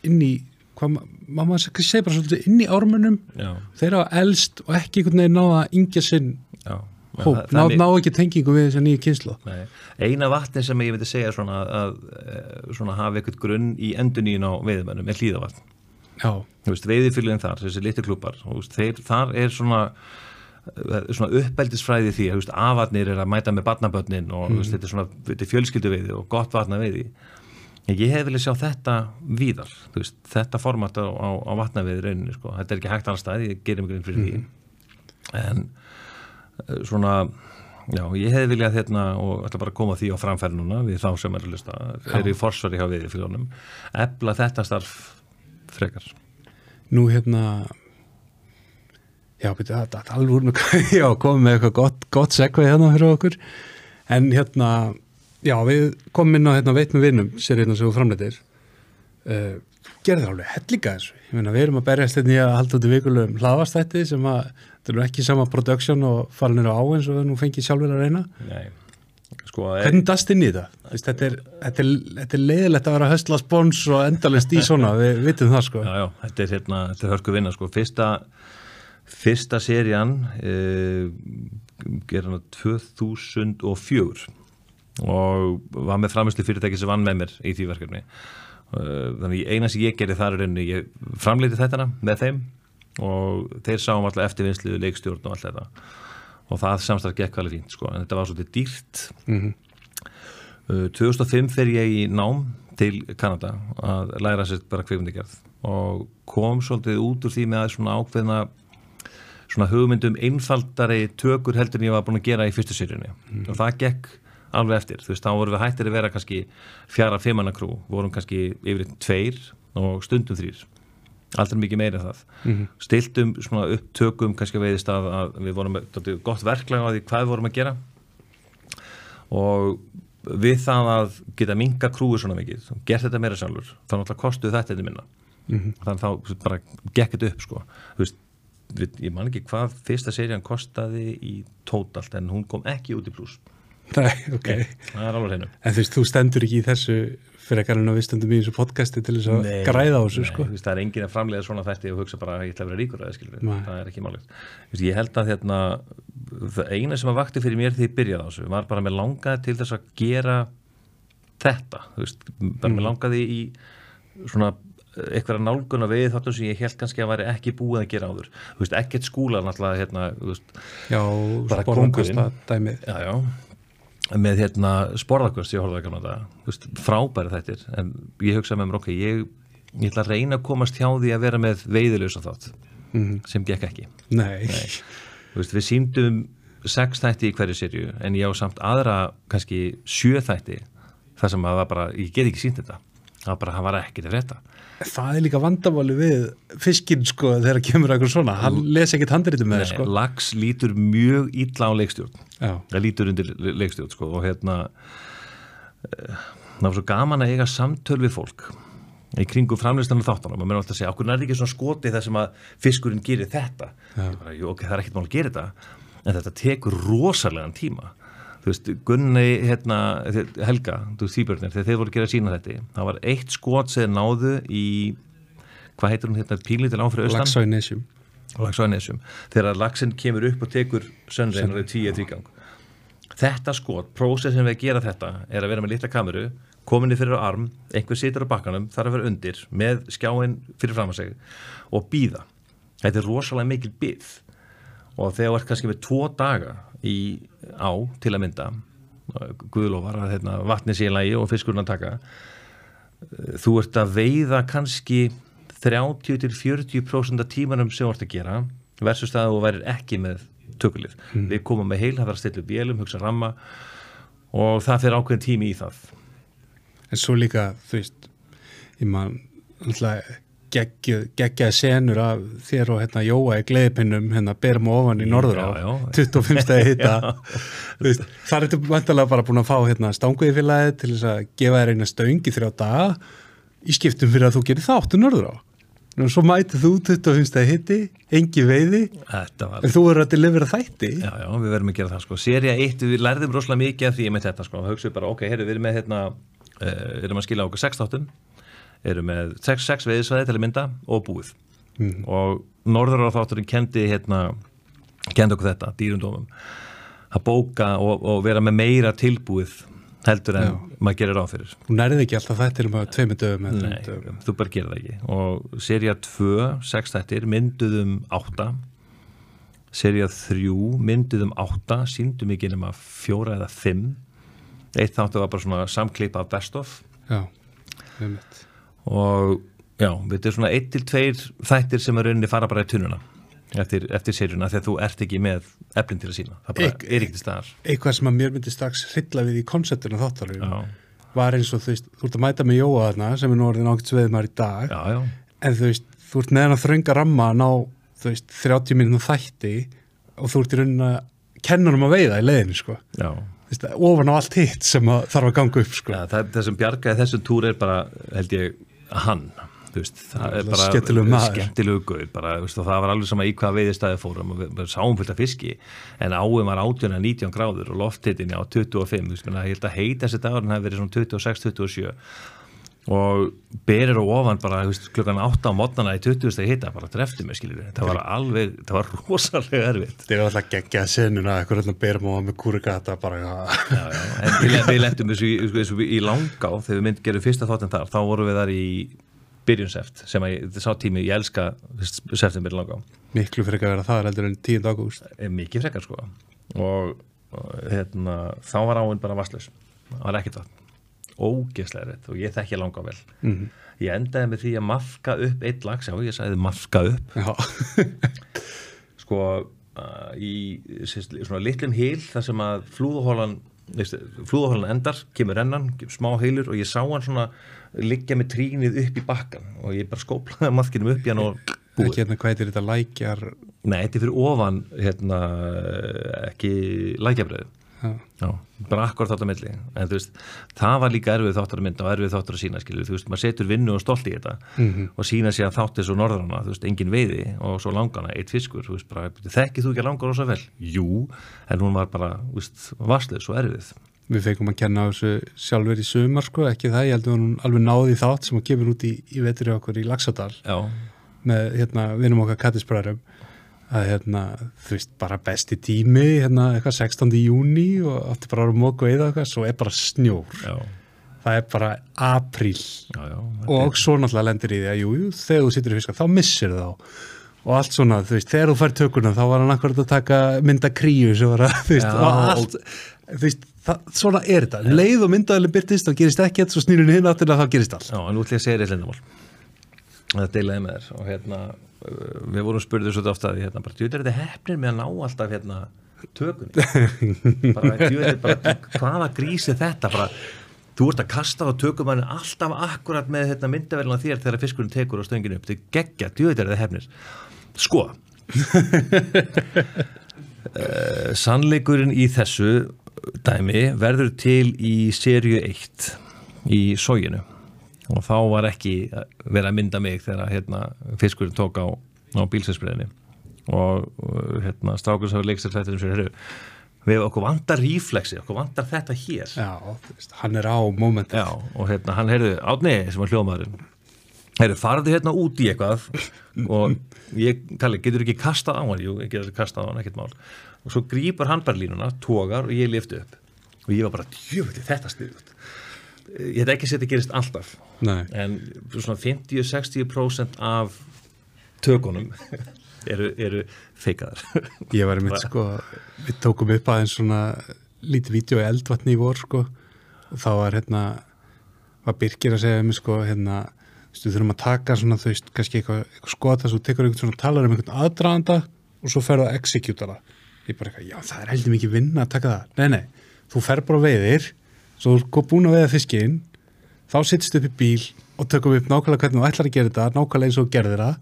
inn í, hvað maður segja bara svolítið inn í ármunum, já, þeir hafa elst og ekki einhvern veginn náða yngja sinn já hóp, ná, ná ekki tengingu við þessa nýju kynslu. Eina vatni sem ég myndi segja svona að eh, svona hafa eitthvað grunn í enduníun á veiðmennum er hlýðavatn veiðifylgin þar, þessi litlu klúpar þar er svona eh, svona uppeldisfræði því að afarnir er að mæta með barnabötnin og mm. þetta er svona þetta er fjölskylduveiði og gott vatnaveiði ég hef viljað sjá þetta víðar veist, þetta format á, á, á vatnaveiði rauninni, sko, þetta er ekki hægt alls stað ég gerir mig grinn fyrir því. En eh, svona Já, ég hefði viljað hérna og ætla bara að koma því á framfæri núna við þá sem er að lusta, er í forsvari hjá við fyrir honum, ebla þetta starf frekar. Nú hérna já, byrju, það er alveg úr með já, komum með eitthvað gott, gott segveið hérna fyrir okkur. En hérna já, við komum inn á hérna veit með vinnum sér hérna sem þú framleitir uh, gerði það alveg hellinga þessu. Ég meina, við erum að berjast hérna í að halda út í vikulegum hlaðastætti sem að þetta er ekki sama production og fara nýra á eins og við nú fengið sjálfur að reyna. Nei, sko er, Hvernig dast inn í þetta? Þess, þetta, er, þetta, er, þetta er leiðilegt að vera höstla spons og endalist í svona, við vitum það sko. Já, já, þetta er hérna, þetta er hörku vinna, sko, fyrsta fyrsta serían uh, ger hann 2004 og var með framislu fyrirtæki sem vann með mér í því verkefni. uh, þannig eina sem ég gerði þar er rauninni, ég framleiti þetta með þeim og þeir sáum alltaf eftirvinnslu, leikstjórn og allt þetta. Og það samstarf gekk alveg fínt sko, en þetta var svolítið dýrt. Mm Uh, 2005 fer ég í nám til Kanada að læra sér bara kveikmyndigerð og kom svolítið út úr því með að svona ákveðna svona hugmyndum einfaldari tökur heldur en ég var búin að gera í fyrstu sérjunni og það gekk alveg eftir þú veist, þá vorum við hættir að vera kannski fjara fimmana krú, vorum kannski yfir tveir og stundum þrýr aldrei mikið meira en það Mhm. stiltum svona upp tökum kannski veiðist að, að við vorum með gott verklag á því hvað við vorum að gera og við það að geta minga krúi svona mikið gert þetta meira sjálfur þá náttúrulega kostuð þetta þetta minna Mhm. þannig að þá bara gekk þetta upp sko. Þú veist, við, ég man ekki hvað fyrsta serían kostaði í tótalt en hún kom ekki út í pluss Nei, ok. Það er alveg hreinu. En þú veist, þú stendur ekki í þessu fyrir ekkar en að við stöndum í þessu podcasti til þess að Nei, græða á þessu nei, sko. þú veist, það er engin að framlega svona þætti og hugsa bara að ég ætla að vera ríkur að skilur Nei. það er ekki málið. Ég held að hérna, það eina sem að vakti fyrir mér því ég byrjaði á þessu var bara með langaði til þess að gera þetta þú veist, bara Mm. með langaði í svona eitthvað nálguna við þáttum sem ég held kannski að væri ekki búið að gera áður. Ekkert skúla náttúrulega hérna, Já, Bara já með hérna sporðarkvöst ég horfði að gamla þetta, frábæri þættir. En ég hugsaði með mér, ok, ég ég ætla að reyna að komast hjá því að vera með veiðilösa þátt, Mhm. sem gekk ekki. Nei, Þú veist, við síndum sex þætti í hverju serju en ég á samt aðra kannski sjö þætti þar sem að það bara, ég get ekki sínt þetta. Það bara, það var ekkert að frétta. Það er líka vandamáli við fiskinn sko þegar kemur eitthvað svona. Hann les ekkert handritum með það sko. Lax lítur mjög illa á leikstjórn það lítur undir le- leikstjórn sko, og hérna eh, það var svo gaman að eiga samtöl við fólk í kringu framlýstanum þáttanum. Og mér er alltaf að segja, okkur er þetta ekki svona skoti þar sem að fiskurinn gerir þetta? Bara, jú, ok, það er ekkert mál að gera þetta en þetta tekur rosalega tíma. Þú veist, Gunni hérna, Helga, þú veist, Þýbjörnir þegar þeir voru að gera sína þetta, það var eitt skot sem náðu í hvað heitir hún hérna, pílitil áfyrir austan? Laxa í nesjum. Laxanesjum, þegar laxinn kemur upp og tekur sönrein og er tíu þrýgang þetta skot, prósessin við að gera þetta er að vera með litla kameru kominni fyrir á arm, einhver situr á bakkanum þarf að vera undir, með skjáin fyrir fram að segja og býða þetta er rosalega mikil byð og þegar þú ert kannski með tvo daga í á til að mynda Guðlófar að hérna, vatni sé í lagi og fiskurinn að taka þú ert að veiða kannski 30-40% af tímanum sem þú ert að gera versus það að þú værir ekki með tökulið. Við komum með heil, það þarf að stilla upp bélum, hugsa ramma og það fyrir ákveðin tími í það. en svo líka, þú veist ég man alltaf geggjaði senur af þér og hérna Jóa í gleðipinnum hérna berum ofan í norður á Já, já. 25 stegi hitta þar ertu vantarlega bara búin að fá hérna stanguði félagið til þess að gefa þér eina stöng í þrjá daga í skiptum fyrir að þú gerir þáttu norður á og svo mætið þú 25 stegi hitti engi veiði, en þú verður að delivera þætti Já, já, við verðum að gera það sko. Serja 1, við lærðum rosalega mikið af því með þetta sko. Við bara, ok, heyrðu, við erum með hérna, uh, erum að skila okkur 6 þáttum, erum með 6, 6 veiðisvæði til að mynda og búið. Og norður á þátturinn kendi hérna, kendi okkur þetta, dýrundómum, að bóka og, og vera með meira tilbúið heldur en Já. maður gerir á fyrir. Þú nærið ekki alltaf þættir um að tveimur dögum Nei, dögum. þú bara gerir það ekki og serja 2, 6 þættir mynduðum 8 serja 3 mynduðum 8 síndum ekki nema 4 eða 5 eitt þáttu var bara svona samklipa af best of Já, einmitt. og já, þetta er svona 1-2 þættir sem er rauninni fara bara í tunnuna eftir, eftir serjuna þegar þú ert ekki með eflin til að sína, það bara Ek- er til staðar. Eitthvað sem að mér myndi strax hrilla við í konseptinu þáttalum Já, var eins og þú veist, þú ert að mæta með Jóa þarna sem er nú orðin ágætt sveðumar í dag. Já, já, en þú veist, þú ert með hann að þrönga ramma að ná, þú veist, 30 minnum þætti og þú ert í raunin að kenna um að veiða í leiðinu, sko. Já. Þú veist, ofan á allt hitt sem að þarf að ganga upp, sko. Það, það sem bjargaði þessum túr er bara, held ég, hann veist, það er bara skemmtilegu gaur, bara, veist, og það var alveg sama í hvað veiðistæði fórum og við, sáum fullt af fiski en áum var 18 að 19 gráður og lofthittin á 25, þú veist, menna, ég held að heita þessi dagurinn hafi verið svona 26-27 og berir og ofan bara veist, klukkan 8 á mótnana í 20 stegi hita, bara drefti mig skiljur það var alveg, það var rosalega erfitt. Þetta er alltaf geggja senuna, eitthvað hérna berum á með kúrigata, bara, já, já, en við, lentum þessu í, í langá þegar við myndum gerum fyrsta þáttin þar þá vorum við þar í byrjun seft sem að ég, þetta sá tími, ég elska september langá, miklu fyrir að vera það heldur en 10. ágúst. er mikið frekar sko og, og hérna, þá var áinn bara vasslaus, það var ekkert vatn ógeðslega rétt og ég þekki langá vel Mhm. ég endaði með því að mafka upp eitt lags, já ég sagði mafka upp sko uh, í sérst, svona litlum hil þar sem að flúðahólan flúðahólan endar, kemur rennan smá heilur og ég sá hann svona liggja með trínið upp í bakkan og ég bara skóplaði maðkinum upp í hann og búið. ekki hérna hvað er þetta lækjar, Nei, þetta er fyrir ofan hérna, ekki lækjabreið já, bara akkord þátt að milli. En þú veist, það var líka erfið þáttur að mynda og erfið þáttur að sína, skilur, þú veist, maður setur vinnu og stolt í þetta og sína sér að þátt svo norðrana, þú veist, engin veiði og svo langana, eitt fiskur, þú veist, bara þekkið þú ekki langar rosa vel? Jú, en hún var bara, þú veist, varslega svo erfið við feikum að kenna þessu sjálfur í sumar, sko, ekki það, ég heldur hún alveg náði þátt sem að kemur út í, í vetri okkur í Laxadal. Já, með, hérna, vinum okkar kattisbræðurum að, hérna, þú veist, bara besti tími, hérna, eitthvað 16. júni og átti bara að móka eða eitthvað, svo er bara snjór, já, það er bara apríl. Já, já og svo náttúrulega lendir í því að jú, jú, þegar þú sittur í fiskar þá missir þá. Og allt svona, þú veist, þegar þú fær tökuna þá var hann akkurat að taka mynda kríu sem var að, þú veist, og allt þú veist, það, svona er þetta. Um leið og myndaðalinn byrtist, þá gerist ekkert svo snýrun hinn áttina, þá gerist allt. Já, en nú ætlum ég að segja þér lindamál Það deilaði með þér og hérna uh, við vorum spurðið svo ofta að því, hérna, bara djúður er þetta hefnir með að ná alltaf hérna tökunni? Bara djúður bara hvaða grís er þetta? Bara þú ert að kasta á tökumann alltaf akkurat með hérna, myndavelina þér þegar fiskurinn tekur á stönginu upp, þetta er geggja, djúður er þetta hefnir sko uh, sannleikurinn í þessu dæmi verður til í serju 1 í sóginu og þá var ekki verið að mynda mig þegar hérna, fiskurinn tók á, á bílsessbreiðinni og uh, hérna, strákur sem hefur leikst þetta um sér, heyrðu, við okkur vantar ríflexi, okkur vantar þetta hér. Já, veist, hann er á móment Já, og hérna, hann heyrðu, átni sem var hljómaðurinn heyrðu, farðu hérna út í eitthvað. Og ég, Kalli, getur ekki kastað á hann? Jú, ég getur kastað á hann, ekkert mál og svo grípar hann bara línuna, tógar og ég lifti upp. Og ég var bara, djöfuti, þetta styrjút ég heit ekki að þetta gerist alltaf. Nei, en svona 50-60% af tökunum eru, eru feikaðar. Ég var einmitt sko við tókum upp aðeins svona lítið vídeo í eldvatni í vor sko. Og þá var hérna var Birkir að segja um sko hérna þú þurfum að taka svona veist kannski eitthvað, eitthvað skota svo tekur einhvern svona talar um einhvern aðdraðanda og svo ferðu að executa það ég bara eitthvað, já það er heldur mikið vinna að taka það. Nei nei, þú fer bara veiðir svo þú er búin að veiða fiskinn þá sittst upp í bíl og tökum upp nákvæmlega hvernig þú ætlar að gera þetta nákvæmlega eins og gerðir það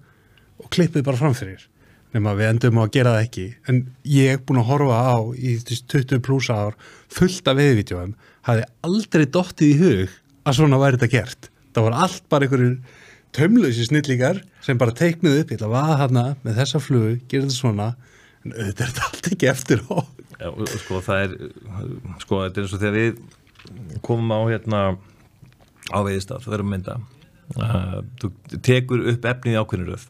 og klippið bara framfyrir nema við endum á að gera það ekki. En ég er búin að horfa á í þú veist, 20 pluss ár fullt af veiðvídeóum hafði aldrei dottið í hug að svona væri þetta gert. Það var allt bara einhverjur tömlösi snillíkar sem bara teiknuð upp ég ætla að vaða hana með þessa flugu gera þetta svona auðvitað er þetta allt ekki eftir á. Já, og, og sko það er sko þetta er eins og þegar við komum á hérna á veiðistaf, það verðum mynda. Uh, þú tekur upp efnið í ákveðnuröð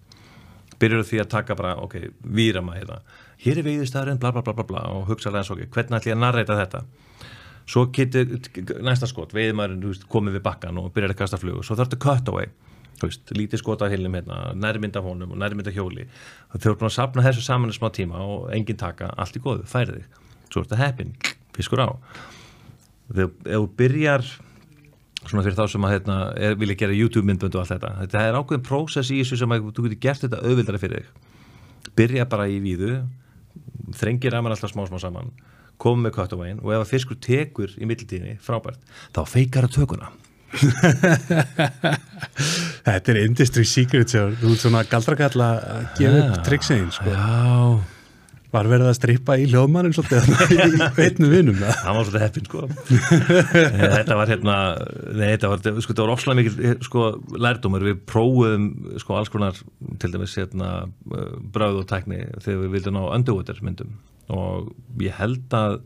byrjar því að taka bara, ok, výrama hérna. Hér er veiðistafurinn, bla bla bla bla bla og hugsa alveg eins ok, hvernig ætlum ég að narreita þetta? Svo getur, næsta skot veist, komið við bakkan og byrjar að kasta flugu, svo þarf þetta cut away veist, lítið skot af hilnum hérna nærmynd af honum og nærmynd af hjóli. Þau eru búin að sapna þessu saman í smá tíma og engin taka, allt í góðu, færið þig. Svo er þetta heppin, fiskur á. Þegar ef þú byrjar svona fyrir þá sem að hérna, er, vilja gera YouTube myndbönd og allt þetta þetta er ákveðin prósess í þessu sem að þú getur gert þetta auðvildara fyrir þig. Byrja bara í víðu þrengir að mann alltaf smá smá saman komum með cutaway-in og ef að fiskur tekur í mittiltíðinni, frábært, þá feikar að tökuna Þetta er industry secret sjá. þú ert svona galdrakall að gefa upp triksegin sko. Já, var verið að strippa í hljóðmannin svolítið í veitnu vinum það það var svolítið heppin sko. Eh, þetta var hérna nei, þetta var, sko, þetta var ofslega mikil sko, lærdómur, við prófuðum sko alls konar, til dæmis hérna eh, bröð og tækni þegar við vildum ná underwater myndum og ég held að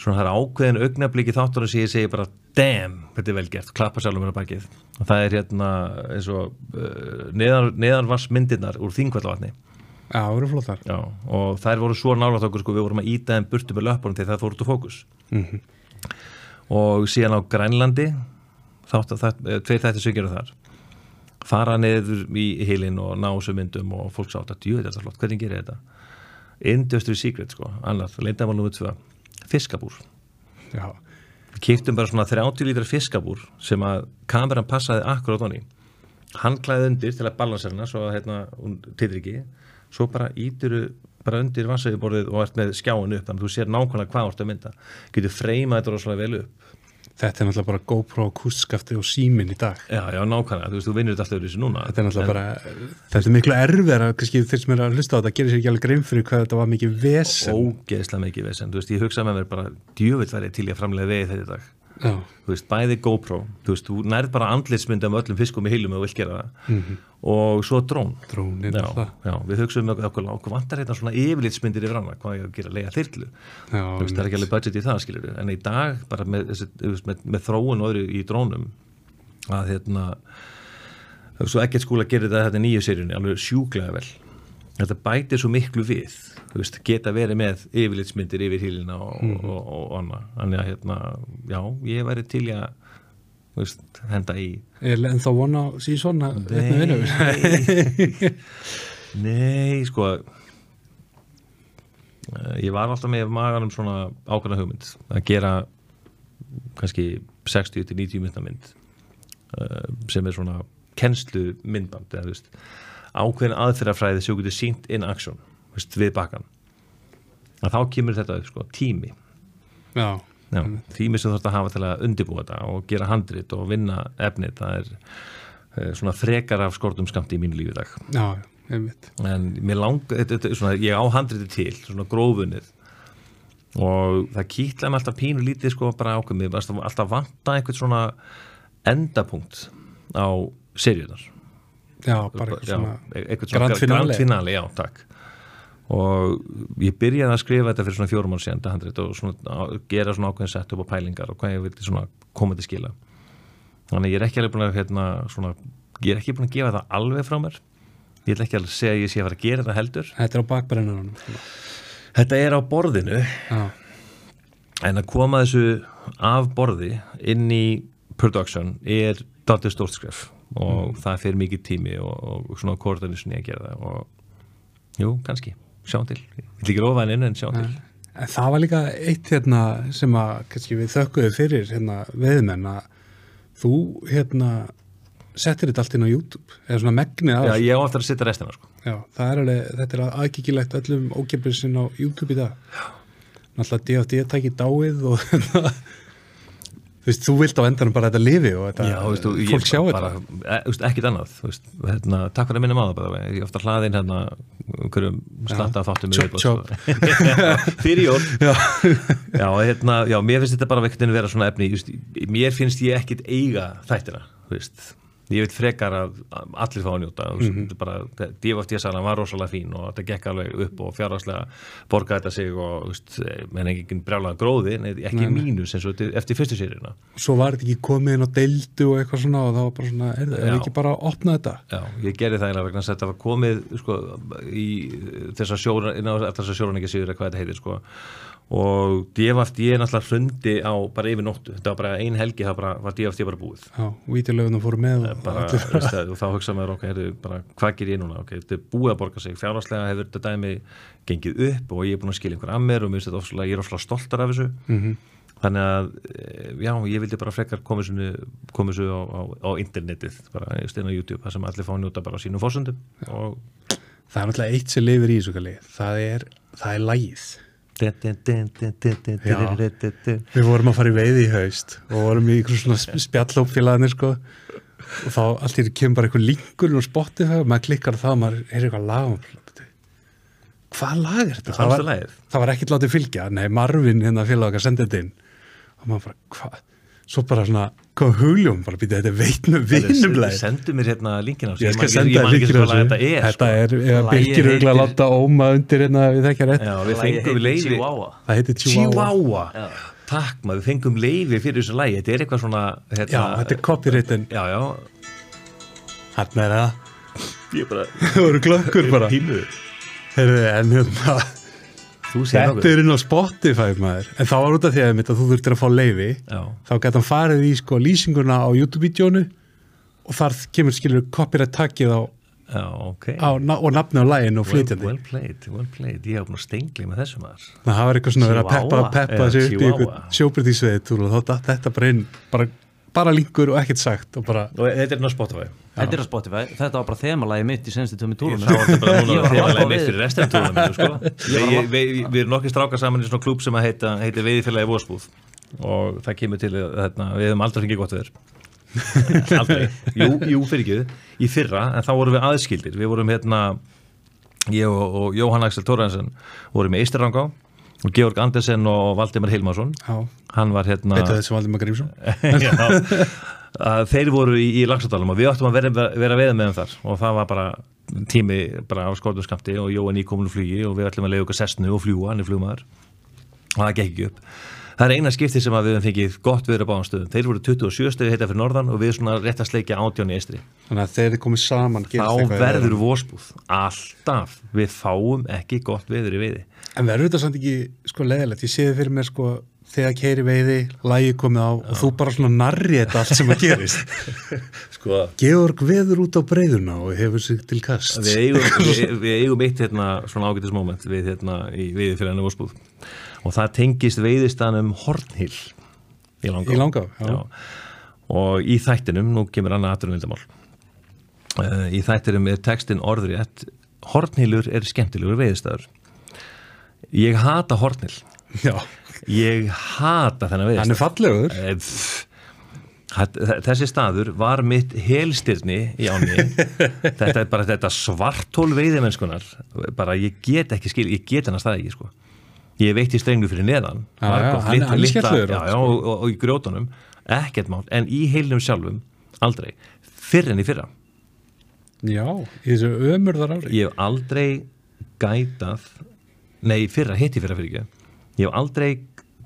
svona það er ákveðin augnabliki þáttur sem ég segi bara damn, þetta er vel gert, klappa sjálfum á bakið. Og það er hérna eins og uh, neðan, neðanvarsmyndirnar úr þingvallavatni. Já, það voru flottar. Já, og þær voru svo nálægt okkur sko, við vorum að íta þeim burtu með löpunum þegar það fór út úr fókus. Mhm. og síðan á Grænlandi þátt að það, eh, tveir þættir gera þar fara niður í hilin og ná þessu myndum og fólk sátt að djöð þetta er flott, hvernig gerir þetta? Industry Secret sko, annað, leindamál nr. 2 fiskabúr, Já, við kýftum bara svona 30 lítra fiskabúr sem að kameran passaði akkurát honni hann klæði undir til að balansera hana svo að hérna, hún titur ekki. Svo bara ítiru bara undir vassauðborðið og ert með skjáin upp þannig að þú sér nákvæmlega hvað orðið að mynda. Getur freymað þetta rosalega vel upp þetta er náttúrulega bara GoPro kustskafti og símin í dag. Já, já, nákvæmlega, þú veist, þú vinnur þetta alltaf yfir þessu núna. Þetta er náttúrulega bara, þetta er miklu erfið að kannski þeir sem er að hlusta á þetta gerir sér ekki alveg grein fyrir hvað þetta var mikið vesen. Ógeðslega mikið vesen, þú veist, ég hugsa með mér bara djöfitt væri til ég að framlega vegi þetta í dag veist, bæði GoPro þú veist, þú nærð bara andlitsmynd af öllum fiskum í heilum og vilt gera það. Og svo drón. Já, já, við hugsaum okkur, okkur, vantar hérna svona yfirlitsmyndir yfir annað, hvað ég að gera lega þyrlu. Það er ekki alveg budget í það skilur en í dag, bara með, með, með þróun og öðru í drónum að hérna svo ekkert skúla gerir þetta nýju seríunni alveg sjúklega vel þetta bætir svo miklu við þú veist, geta verið með yfirlitsmyndir yfir hílina og, mm og, og, og annað. Þannig að hérna, já, ég væri til að þú veist, henda í. En þá vona síðan að veitnu vinum Nei, nei, sko eh, ég var alltaf með maganum svona ákveðna hugmynd að gera kannski 60-90 mynda mynd sem er svona kennslu myndband eða, þú veist, ákveðin aðferðafræði sem þú getur sínt in action veist, við bakkan að þá kemur þetta upp, sko, tími. Já, Já, tími sem þú þarfst að hafa til að undirbúa þetta og gera handrit og vinna efnið, það er uh, svona frekar af skortum skamt í mínu lífi dag. Já, einmitt. En mér lang, er svona, ég á handriti til svona grófunnið. Og það kýtlaði mig alltaf pínu lítið sko bara ákveð mér, alltaf, vanta einhvern svona endapunkt á seríunar Já, bara eitthvað svona einhvern svona grand finale. grand finale, já, takk. Og ég byrjaði að skrifa þetta fyrir svona fjórum þetta handrit og svona, gera svona ákveðin sett upp á pælingar og hvað ég vildi svona koma til skila. Þannig ég er ekki alveg búin að hérna, svona, ég er ekki búin að gefa það alveg frá mér. Ég ætla ekki að segja að ég sé að fara að gera þetta heldur. Þetta er á bakbrennarunum þetta er á borðinu. Já, en að koma þessu af borði inn í production er dálítið stórt skref og það fyrir mikið tími og, og svona í að gera það og jú, kannski, sjáum til. Ég vil ekki rofa henni inn en sjáum til. En það var líka eitt hérna sem að kannski við þökkuðu fyrir hérna veðmenn að þú hérna settir þetta allt inn á YouTube eða svona megnið af Já, ég á eftir að setja restina sko. Já, er alveg, þetta er aðgengilegt öllum ókipir sinn á YouTube í dag. Náttúrulega DFD tæki dáið og þú veist, þú vilt á endanum bara að þetta lifi og þetta, Já, veist, þú, fólk sjá bara, þetta. e, ekkit annað þú veist, hérna, takk fyrir að minna maður bara, ég ofta hlaðin hérna einhverjum slatta þáttum sko. fyrir jól. Já, hérna, já, mér finnst þetta bara vekktin vera svona efni, just, mér finnst ég ekkit eiga þættina, þú veist ég veit frekar að að allir fá að njóta mm. -hmm. bara, DFT-salan var rosalega fín og þetta gekk alveg upp og fjárhagslega borgaði þetta sig og, veist, menn ekki brjálega gróði, ekki Nei, mínus eins og þetta- eftir fyrstu sérina svo var þetta ekki komið inn á deildu og eitthvað svona og það var bara svona, er Já. ekki bara að opna þetta Já, ég gerði það eiginlega vegna að þetta var komið sko, í þessar sjóra, inn á þessar sjóraningasýður eða hvað þetta heitir sko. Og DFT ég náttúrulega hrundi á bara yfir nóttu. Þetta var bara ein helgi, það bara, var DFT bara búið. Já, vítilöfunum fóru með og bara, það, og þá hugsa maður ok, heyrðu, bara, hvað ger ég núna, ok, þetta er búið að borga sig. Fjárhagslega hefur þetta dæmi gengið upp og ég er búin að skilja einhver að mér og mér finnst þetta ég er ofslega stoltar af þessu. Mhm. þannig að, eh, já, ég vildi bara frekar koma þessu, á, á, á internetið, bara stein á YouTube, það sem allir fá að njóta bara á sínum fórsöndum og það er náttúrulega eitt sem lifir í þessu kalli. Það er, það er lægið við vorum að fara í veiði í haust og vorum í einhverjum svona spjallópfélagarnir sko og þá allt í því kemur bara einhver linkur og Spotify og maður klikkar það og maður er eitthvað lag og hvað lag er þetta? Fannstu var, það var ekkert látið fylgja, nei Marvin hérna félag okkar sendið þetta inn og maður bara, hvað? Svo bara svona, kom hugljum, bara býta þetta veitnum vinum lagið. Sendu mér hérna linkin á Ég skal senda sko á hvað þessu. Þetta er Þetta sko. er, Lagið Birgir auðvitað heitir- láta óma undir hérna við þekkja rétt. Já, við fengum leiði Það heitir Chihuahua. Chihuahua Já. Takk maður, við fengum leiði fyrir þessu lægi Þetta er eitthvað svona hérna, Já, þetta er copyrightin. Já, já, Hann er það. ég bara Það voru glöggur bara. Pínu Heyrðu, en hérna, þetta er inn á Spotify maður. En þá var út af því að að þú þurftir að fá leiði. Já, Þá gæti hann farið í sko lýsinguna á YouTube-vídeónu og þar kemur skilur copyright takkið á, já, ok á, na- og nafni á læginu og well, flytjandi. well played, well played Ég hef búin að stengli með þessu maður Það var eitthvað svona að peppa, Chihuahua. peppa þá datt þetta bara inn, bara, bara linkur og ekkert sagt og bara, Og þetta er ná Spotify. Þetta er á Spotify, þetta var bara þemalagi mitt í senstu tömmi túrunum er þetta bara núna var leið mitt við- fyrir restum túrum sko. Var Við- við við erum nokkið strákar saman í svona klúb sem að heita, heiti Veiðifélagi Vósbúð og það kemur til að hérna, við hefum aldrei fengið gott veður. Aldrei, jú, jú fyrir ekki. Í fyrra, en þá vorum við aðskildir. Við vorum hérna ég og, og Jóhann Axel Tóraðinsen vorum með Eistirangá og Georg Andersen og Valdimar Hilmarsson. Hann var hérna Já, þeir voru í, í Laxadalum og við áttum að vera, vera veða með þeim þar. Og það var bara tími bara á skortum skamti og Jóhann í kominu flugi og við ætlum að leiða okkar sessnu og fljúa, hann er flugmaður. Og það gekk ekki upp. Það er eina skipti sem við höfum fengið gott viður á báðanstöðum þeir voru 27 stöðu heita fyrir norðan og við svona rétt að sleikja átján í eistri þannig að þeir eru komið saman þá verður vósbúð alltaf, við fáum ekki gott viður í viði en verður þetta samt ekki sko leðilegt, ég sé þið fyrir mér sko þegar keiri veiði, lægi komið á og þú bara svona narri þetta allt sem að gerist. Sko. Georg veður út á breyðuna og hefur sig til kast við eigum, við, við eigum eitt hérna, svona ágætis moment við hérna í veiði fyrir henni vósbúð og það tengist veiðistanum Hornhill í Langá, Í Langá, já. og í þættinum, nú kemur annað aðrunvildamál uh, í þættinum er textin orðrétt Hornhillur er skemmtilegur veiðistæður ég hata Hornhill já, ég hata þennan veiðistæð hann er fallegur. Eh, Þessi staður var mitt helstyrni í áni þetta er bara þetta svartól veiðimennskunar bara ég get ekki skil, ég get hann að staði ekki sko. Ég veit í strenglu fyrir neðan. Já, já, hann- hann skemmtilegur já, já, og, og, og í grjótunum. Ekkert mál, en í heilnum sjálfum aldrei, fyrr en í fyrra. Já, í þessu ömurðar ári ég hef aldrei gætað nei, fyrra, hitti fyrra fyrir ekki ég hef aldrei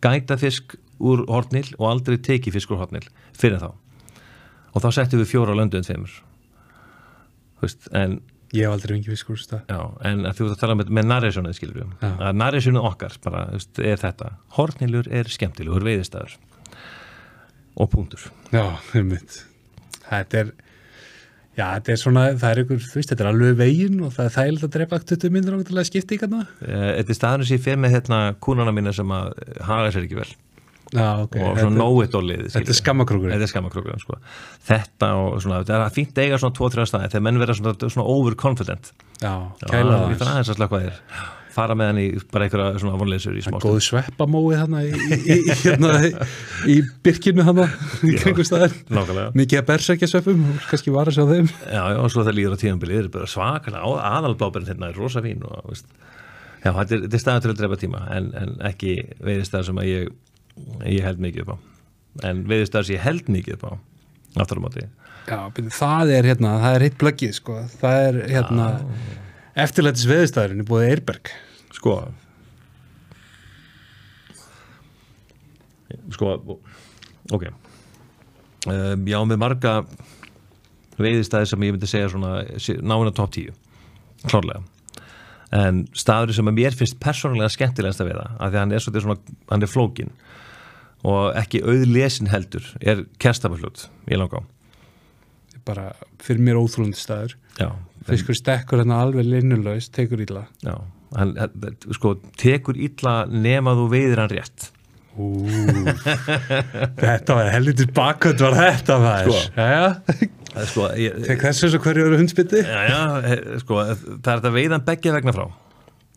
gætað fisk úr hortnil og aldrei tekið fisk úr hortnil fyrir þá. Og þá settum við fjóra á löndu en Veist, en, ég hef aldrei fengið fiskur stað. Já, en þú ert að tala með, með narrationið skilur við Já. að narrationið okkar bara, veist, er þetta. Hortnilur er skemmtilegur veiðistæður og punktur já, einmitt. Þetta er já, þetta er svona, það er ykkur, þú veist, þetta er alveg veginn og það er þægilega að drepa 20 minnur á til að skipta í kannar Eh, Þetta er staðurinn sem ég fer með hérna kúnana mína sem að haga sér ekki vel. Já, ok, og svona know-it-all-lið þetta er skammakrókur Þetta er skammakrókur sko. Þetta og svona, þetta er fínt að eiga svona 2-3 staði þegar menn vera svona, svona overconfident. Já, Já, kæla Ég þarf það aðeins að slökka þér fara með hann í bara einhverja svona vonleysur í smá góð sveppamói þarna í, í, í, hérna, í byrkinu þarna í kringu staðar Nákvæmlega. Mikið að bersækja sveppum, kannski var að sjá þeim. Já, já, og svo það líður á tíðanbili er bara svakalega aðalblábærin hérna er rosa fín og veist, já, þetta er, er staðan til að drepa tíma en, en ekki veiðistæðar sem að ég, ég held mikið upp á. En veiðistæðar sem ég held mikið upp á aftur á móti. Já, byrju, það er hérna, það er hitt blöggið sko, það er hérna eftirlætis veðistæðurinn er búið Eirberg Sko. Sko Ok. Um, Já, með marga veiðistæði sem ég myndi segja svona náina top 10 klárlega. En staður sem að mér finnst persónulega skemmtilegast að veiða af því að hann er svona, hann er flókin og ekki auðlesin heldur er kerstafafljót í langá. Bara fyrir mér óþrúndi staður. Fiskur stekkur hérna alveg linnulaust, tekur illa. Já hann, hann, sko, tekur illa nema þú veiðir hann rétt. Ú, þetta var helvitis bakkvöld var þetta maður. Sko. Það er sko, ég, Tek þess að hverju eru já, já, eh, sko, það er þetta veiðan beggja vegna frá.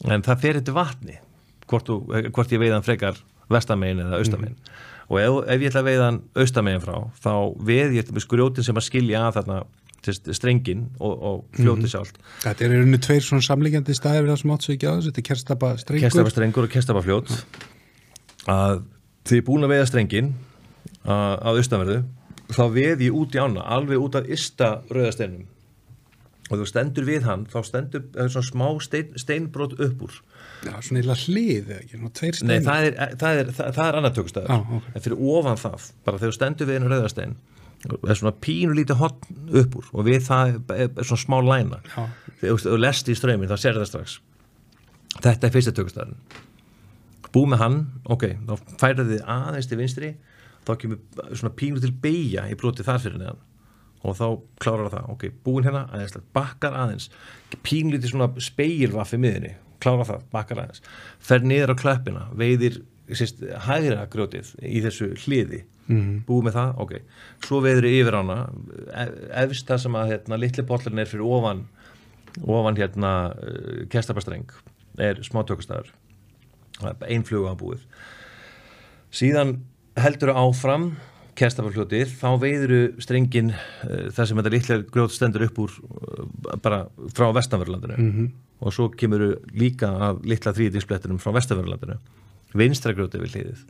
En það fer eitthvað vatni hvort, hvort ég veiðan frekar vestamegin eða austamegin og ef, ef ég ætla að veiðan austamegin frá þá veð ég til skrjótin sem að skilja að þarna strengin og, og fljóti sjálft. Þetta er unni tveir svona samlíkjandi staðir við það sem áttu ekki á þessu, þetta er kerstapa strengur. Kestaba strengur og kestaba fljót. Að þið er búin að veiða strengin að, austanverðu þá veð ég út í ána alveg út af ysta rauðasteinum og þú stendur við hann þá stendur er svona smá stein, steinbrot upp úr. Já, svona illa hlið, eða ekki, svona tveir Nei, steinar. það er, það er, það, það er annar tökustæður Já, ok. en fyrir ofan það, bara þegar þú stendur við einu rauðastein er svona pínu lítið hotn upp úr og við það er, svona smá læna. Þegar þú- lest í ströyminn þá sér það strax. Þetta er fyrsta tökustæðurinn bú með hann, ok, þá færðu þið aðeins til vinstri þá kemur svona pínu til beigja í broti þar fyrir neðan og þá klárar það, ok, búin hérna aðeins, bakkar aðeins. Pínu lítið svona speilvaff í miðinni klárar það, bakkar aðeins. Fer niður á klöppina, veiðir sérst, hægra grjótið í þessu hliði mm. búið með það, ok. Svo veiður yfir ána e- efst það sem að hérna, litli bollurinn er fyrir ofan ofan hérna uh, kestabastreng er smá tökustæður einn fluga á búið. Síðan heldur áfram kerstafafljótið, þá veiðuru strengin uh, þar sem þetta litla grjót stendur upp úr uh, bara frá vestanverðlandinu. -hmm. og svo kemur líka að litla þrýðingsblettunum frá vestanverðlandinu. Vinstra grjótið við hliðið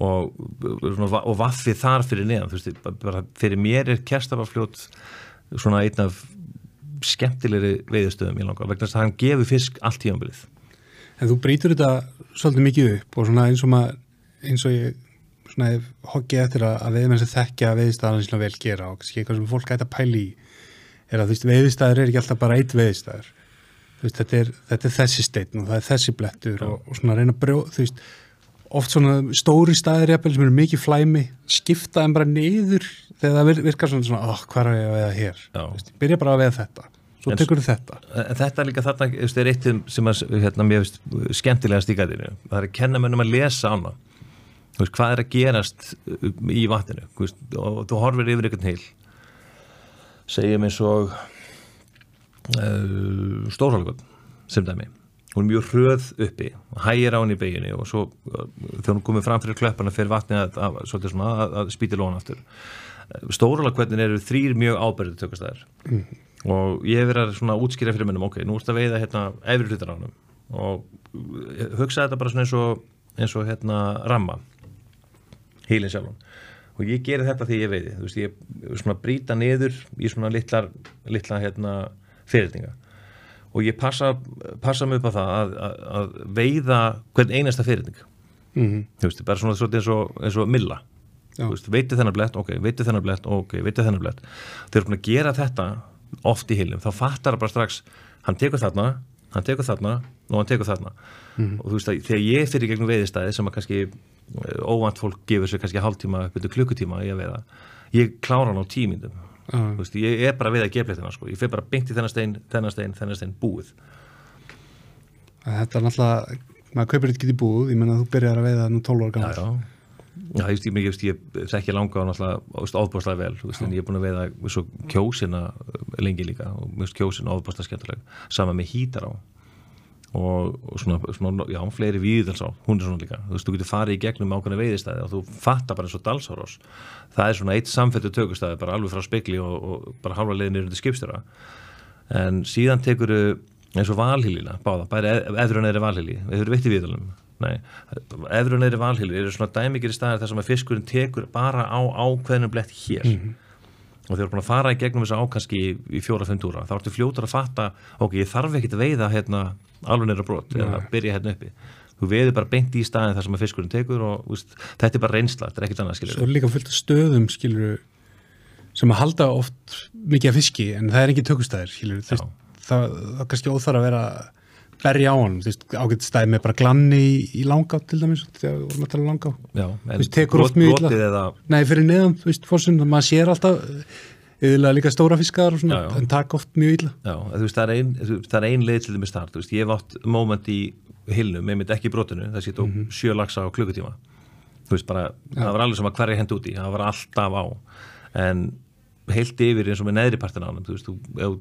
og, og, vaffið þar fyrir neðan, veist, fyrir mér er kerstafafljót svona einn af skemmtilegri veiðustöðum í langar, vegna þess að hann gefur fisk allt tímanbilið En þú brýtur þetta svolítið mikið upp og svona eins og maður, eins og ég svona hef hoggið eftir að, að veiðmenn sem þekkja að veiðistæðan svona vel gera og kannski eitthvað sem fólk ætti að pæli í er að þú veist, veiðistæður er ekki alltaf bara eitt veiðistæður. Þú veist, þetta er, þetta er þessi steinn og það er þessi blettur og, og svona reyna að brjó, þú veist oft svona stóri staðir jafnvel sem eru mikið flæmi skipta þeim bara niður þegar það vir- virkar svona svona, oh, hvað er ég að veiða hér veist, byrja bara að veiða þetta svo En- tekur þetta En þetta er líka þarna, er eitt sem að, hérna, mér finnst skemmtilega stíkæðinu. Það er að kenna mönnum að lesa ána. Hvað er að gerast uh, í vatninu, veist, og þú horfir yfir einhvern heil. Segjum eins og uh, stórhálfgöld, sem dæmi. Hún er mjög hröð uppi, hægir á henni í beginni og svo uh, þegar hún komið fram fyrir klöppana fyrir vatni að, að, svona, að, að spýti lóna aftur. Stórhálfgöldin eru þrýr mjög ábyrðu tökastæðir og ég verið að svona útskýra fyrir minnum ok, nú ertu að veiða hérna efri hlutar á hann og hugsa þetta bara svona eins og, eins og hérna ramma heilin sjálfum og ég geri þetta því ég veiði. Þú veist, ég svona brýta niður í svona litlar, litla hérna fyrirtinga og ég passa, passa mig upp á það að, að, að veiða hvern einasta fyrirting mm þú veist, bara svona eins og, eins og milla. Já. Þú veist, veitu þennan blett, ok, veitu þennan blett ok, veitu þennan blett. Þeir eru búin að gera þetta oft í hilum, þá fattar það bara strax hann tekur þarna, hann tekur þarna og hann tekur þarna. Og þú veist að þegar ég fyrir gegnum veiðistæði sem að kannski eh, óvænt fólk gefur sér kannski hálftíma klukkutíma í að veiða ég klára hann á tímindum Já. Þú veist, ég er bara að veiða gefleitina sko. ég fyrir bara beint í þennan stein, þennan stein, þennan stein búið Þetta er náttúrulega, maður kaupir þetta ekki í búð, ég menna að þú byrjar að veiða nú 12 ára já, gammal. já. Já, ég, ég, ég, ég þekki langa og náttúrulega áðbúrslega vel, veist, en ég er búin að veiða svo kjósina lengi líka og kjósina áðbúrslega skemmtileg sama með hítar á og, og svona, svona, já, fleiri víðals á hún er svona líka, þú veist, þú getur farið í gegnum ákveðna veiðistæði og þú fattar bara eins og dalsárós. Það er svona eitt samfettu tökustæði bara alveg frá spekli og, og bara halva leiðin yfir til skipstjóra. En síðan tekur eins og valhýlina, báða, bæri eðrun eðri valhýli, við höfum veitt í viðalum eðrun eðri valhýli eru svona dæmikir í staðar þar sem að fiskurinn tekur bara á ákveðnum blett hér og þeir eru búin að fara í gegnum þessu ákanski í, í fjóra-fimm túra, þá ertu fljótur að fatta ok, ég þarf ekkit að veiða hérna alveg neira brot, eða byrja hérna uppi. Þú veiður bara beint í staðin þar sem að fiskurinn tekur og úst, þetta er bara reynsla, þetta er ekkit annað skilur Svo er líka fullt af stöðum, skilur, sem að halda oft mikið af fiski, en það er ekki tökustæðir, skilur. Veist, það, það er kannski óþar að vera berja á hann, þú veist, ágætt stæði með bara glanni í, í langá til dæmis, þegar við vorum að tala um langá. Já, Þú veist, tekur oft mjög illa. eða, Nei, fyrir neðan, þú veist, fórsum, maður sér alltaf yfirlega líka stóra fiskar og svona, Já, já. en taka oft mjög illa. Já, þú veist, það er ein, það er ein leið til þeim start, þú veist, ég hef átt moment í hilnum, ég myndi ekki í brotinu, þess að ég tók Mhm. sjö lagsa á klukkutíma þú veist, bara, það var alveg sem að hverja hendi úti það var alltaf á en heilt yfir eins og með neðri partin á hann þú veist, þú,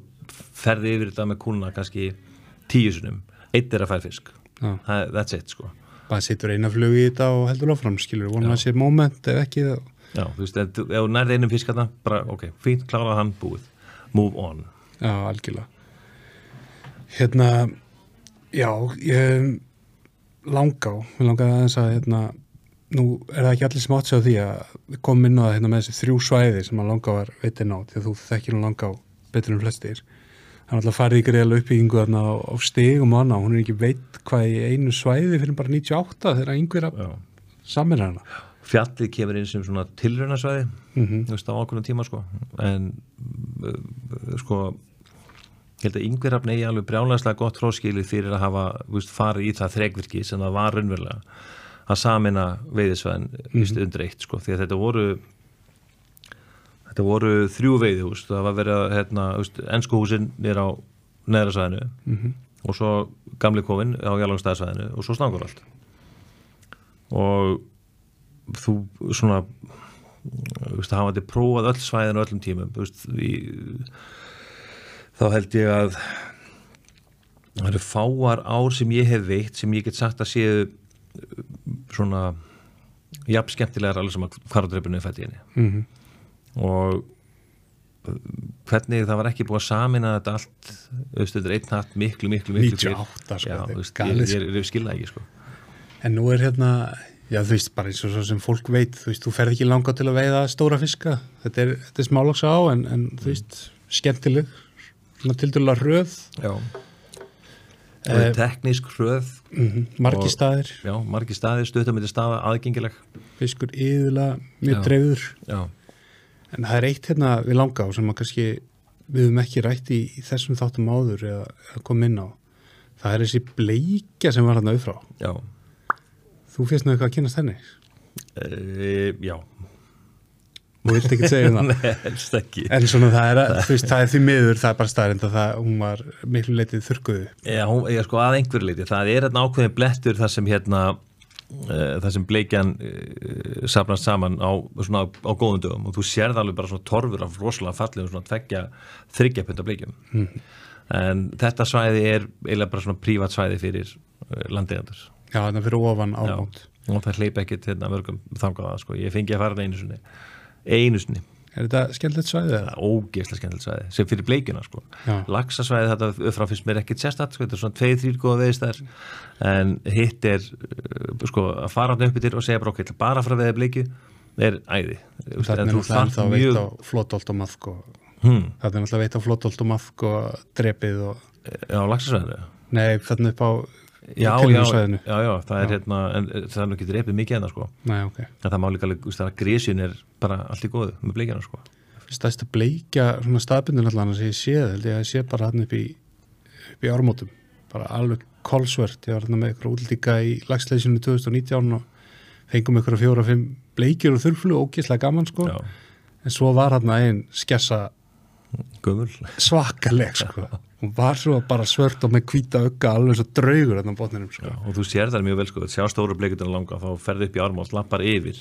ferði yfir þetta með kúnuna kannski tíu sinum eitt er að færa fisk. Það- that's it sko. Bara sittur eina flug í þetta og heldur áfram skilur, vona að sé moment ef ekki þá Já, þú veist, ef þú nærði einum fisk þarna, bara ok, fínt, klára hann, búið. Move on. Já, algjörlega. Hérna Já, ég langá, við langaði aðeins að hérna, nú er það ekki allir smátt sér á því að komum inn á það hérna með þessi þrjú svæði sem að langá var veitin á því að þú þekkir nú langá betur en flestir er alltaf farið í greiðlega uppbyggingu á, á stigum og annað, hún er ekki veit hvað í einu svæði fyrir bara 98 þegar einhver að Já. samir hana Fjallið kemur inn sem svona tilraunasvæði mm þú veist, á ákveðnum tíma sko en uh, sko ég held að yngverjafn eigi alveg brjálæslega gott fróskilið fyrir að hafa veist, farið í það þregvirki sem það var raunverulega að samina veiðisvæðin mm -hmm. undir eitt sko því að þetta voru þetta voru þrjú veiðihús það var verið að hérna, enskuhúsin er á neðra svæðinu Mhm. og svo gamli kofin á Jálangstæðsvæðinu og svo stangur allt og þú svona hafa þetta prófað öll svæðin á öllum tímum veist, í, þá held ég að það eru fáar ár sem ég hef veitt sem ég get sagt að séu svona jafn skemmtilegar alveg sem að hvarðreipinu er fætt í henni -hmm. Og uh, hvernig það var ekki búið að samina þetta allt auðvitað einn hatt miklu, miklu, miklu fyrr. 98 sko, Já, þetta ég, ég, ég skilða ekki sko. En nú er hérna, já þú veist, bara eins og svo sem fólk veit, þú veist, þú ferð ekki langa til að veiða stóra fiska, þetta er, þetta er smálags á en, en þú veist, skemmtileg, svona tildurlega röð, Já. Eh, teknísk hröð. Mm margi Og- staðir, já, margir staðir, stuttamöndi staða, aðgengileg. Fiskur yðurlega mjög Já. dreifður, já, en það er eitt hérna við langa á sem að kannski við höfum ekki rætt í, í þessum þáttum áður eða, eða kom inn á, það er þessi bleikja sem var hérna auðfrá, já. Þú fyrst nú eitthvað að kynast henni, e, já, þú vilt ekki segja um það. Nei, helst ekki. En svona það er, þú veist, það er því miður, það er bara staðrind að það, hún var miklu leitið þurrkuðu. Já, sko, að einhverju leiti, það er hérna ákveðin blettur þar sem hérna uh, þar sem bleikjan uh, safnast saman á, svona, á, góðum dögum. Og þú sérð alveg bara svona torfur af rosalega fallið svona tveggja þryggja punda bleikjum. En þetta svæði er eiginlega bara svona prívat svæði fyrir uh, landegandur Já, þannig fyrir ofan ámót. og það hleypa ekkit hérna mörgum þangað að sko, ég fengi að fara það einu sinni. Einu sinni, Er þetta skemmtilegt svæðið það er ógeðslega skemmtilegt svæði sem fyrir bleikjuna sko. Já. laxasvæði þetta uppfram finnst mér ekkit sérstætt sko, þetta er svona tveið, þrýr góða veðistæðar en hitt er uh, sko, að fara hann upp yfir og segja bara ok, ég ætla bara að veða bleikju. Er æði. Það er en þú náttúrulega veitt á flótolt og maðk og hmm, það er náttúrulega veitt á flótolt og maðk og drepið og, já, laxasvæðinu? Nei, þarna upp á já, já, já, já, það er hérna en eh, það er nú ekki drepið mikið hérna sko Nei, ok. en það má líka þú veist, það er grísin er bara allt í góðu með bleikjana sko Stærsta bleikja, svona staðbundin allan sem ég séð, held ég að ég sé bara hann upp í, upp í ármótum. Bara alveg kolsvört. Ég var hérna með ykkur útlíka í lagsleysinu 2019 og fengum ykkur fjóra, fimm bleikjur og þurflu, ógislega gaman sko. já, En svo var hann einn skessa gömul svakaleg sko. Hún var svo bara svört og með hvíta ögga alveg svo draugur hérna á botninum sko. Já, og þú sér það mjög vel sko, sjá stóru bleikutina langa þá ferði upp í ármáls, lappar yfir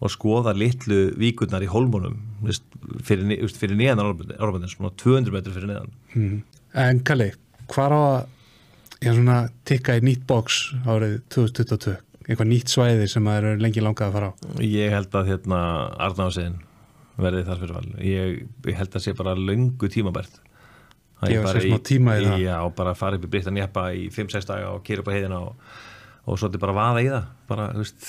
og skoða litlu víkurnar í hólmunum veist, fyrir, fyrir neðan árbændin, svona 200 metri fyrir neðan Mm. En Kalli, hvar á að ég svona tikka í nýtt box árið 2022? Eitthvað nýtt svæði sem það eru lengi langað að fara á? ég held að hérna Arnáðsinn verði þar fyrir val ég, ég held að sé bara löngu tímabært ég bara sér smá tíma í það. já, og bara fara upp í Brittan Jeppa í 5-6 daga og kýra upp á heiðina og, og svo þetta bara vaða í það. Bara, þú veist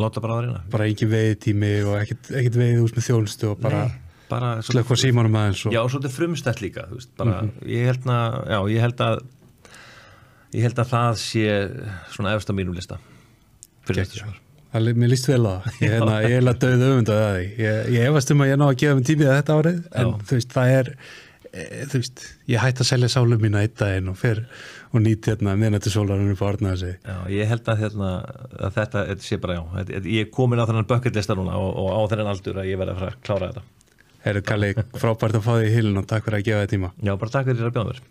láta bara að reyna. Bara ekki veiði tími og ekkit, ekkit veiði ús með þjónustu og bara bara slökk á símanum aðeins og Já, og svo þetta er frumstætt líka veist, bara, ég, held að, já, ég held að ég held að það sé svona efst á mínum lista fyrir þetta svar Það, li- mér líst vel á það, ég, hérna, ég er að döða öfundaði að því, ég, ég efast um að ég ná að gefa mér tímið þetta árið, en Já. þú veist, það er þú veist, ég hætti að selja sálu mína eitt daginn og fer og nýtt hérna miðnættu sólarinn upp á Arnaðasi Já, ég held að, hérna, að þetta, þetta sé bara já, ég er komin á þennan bucket lista núna og, og á þennan aldur að ég verði að fara að klára þetta. Herru Kalli, frábært að fá því í hilin og takk fyrir að gefa þið tíma. Já, bara takk fyrir að bjóða mér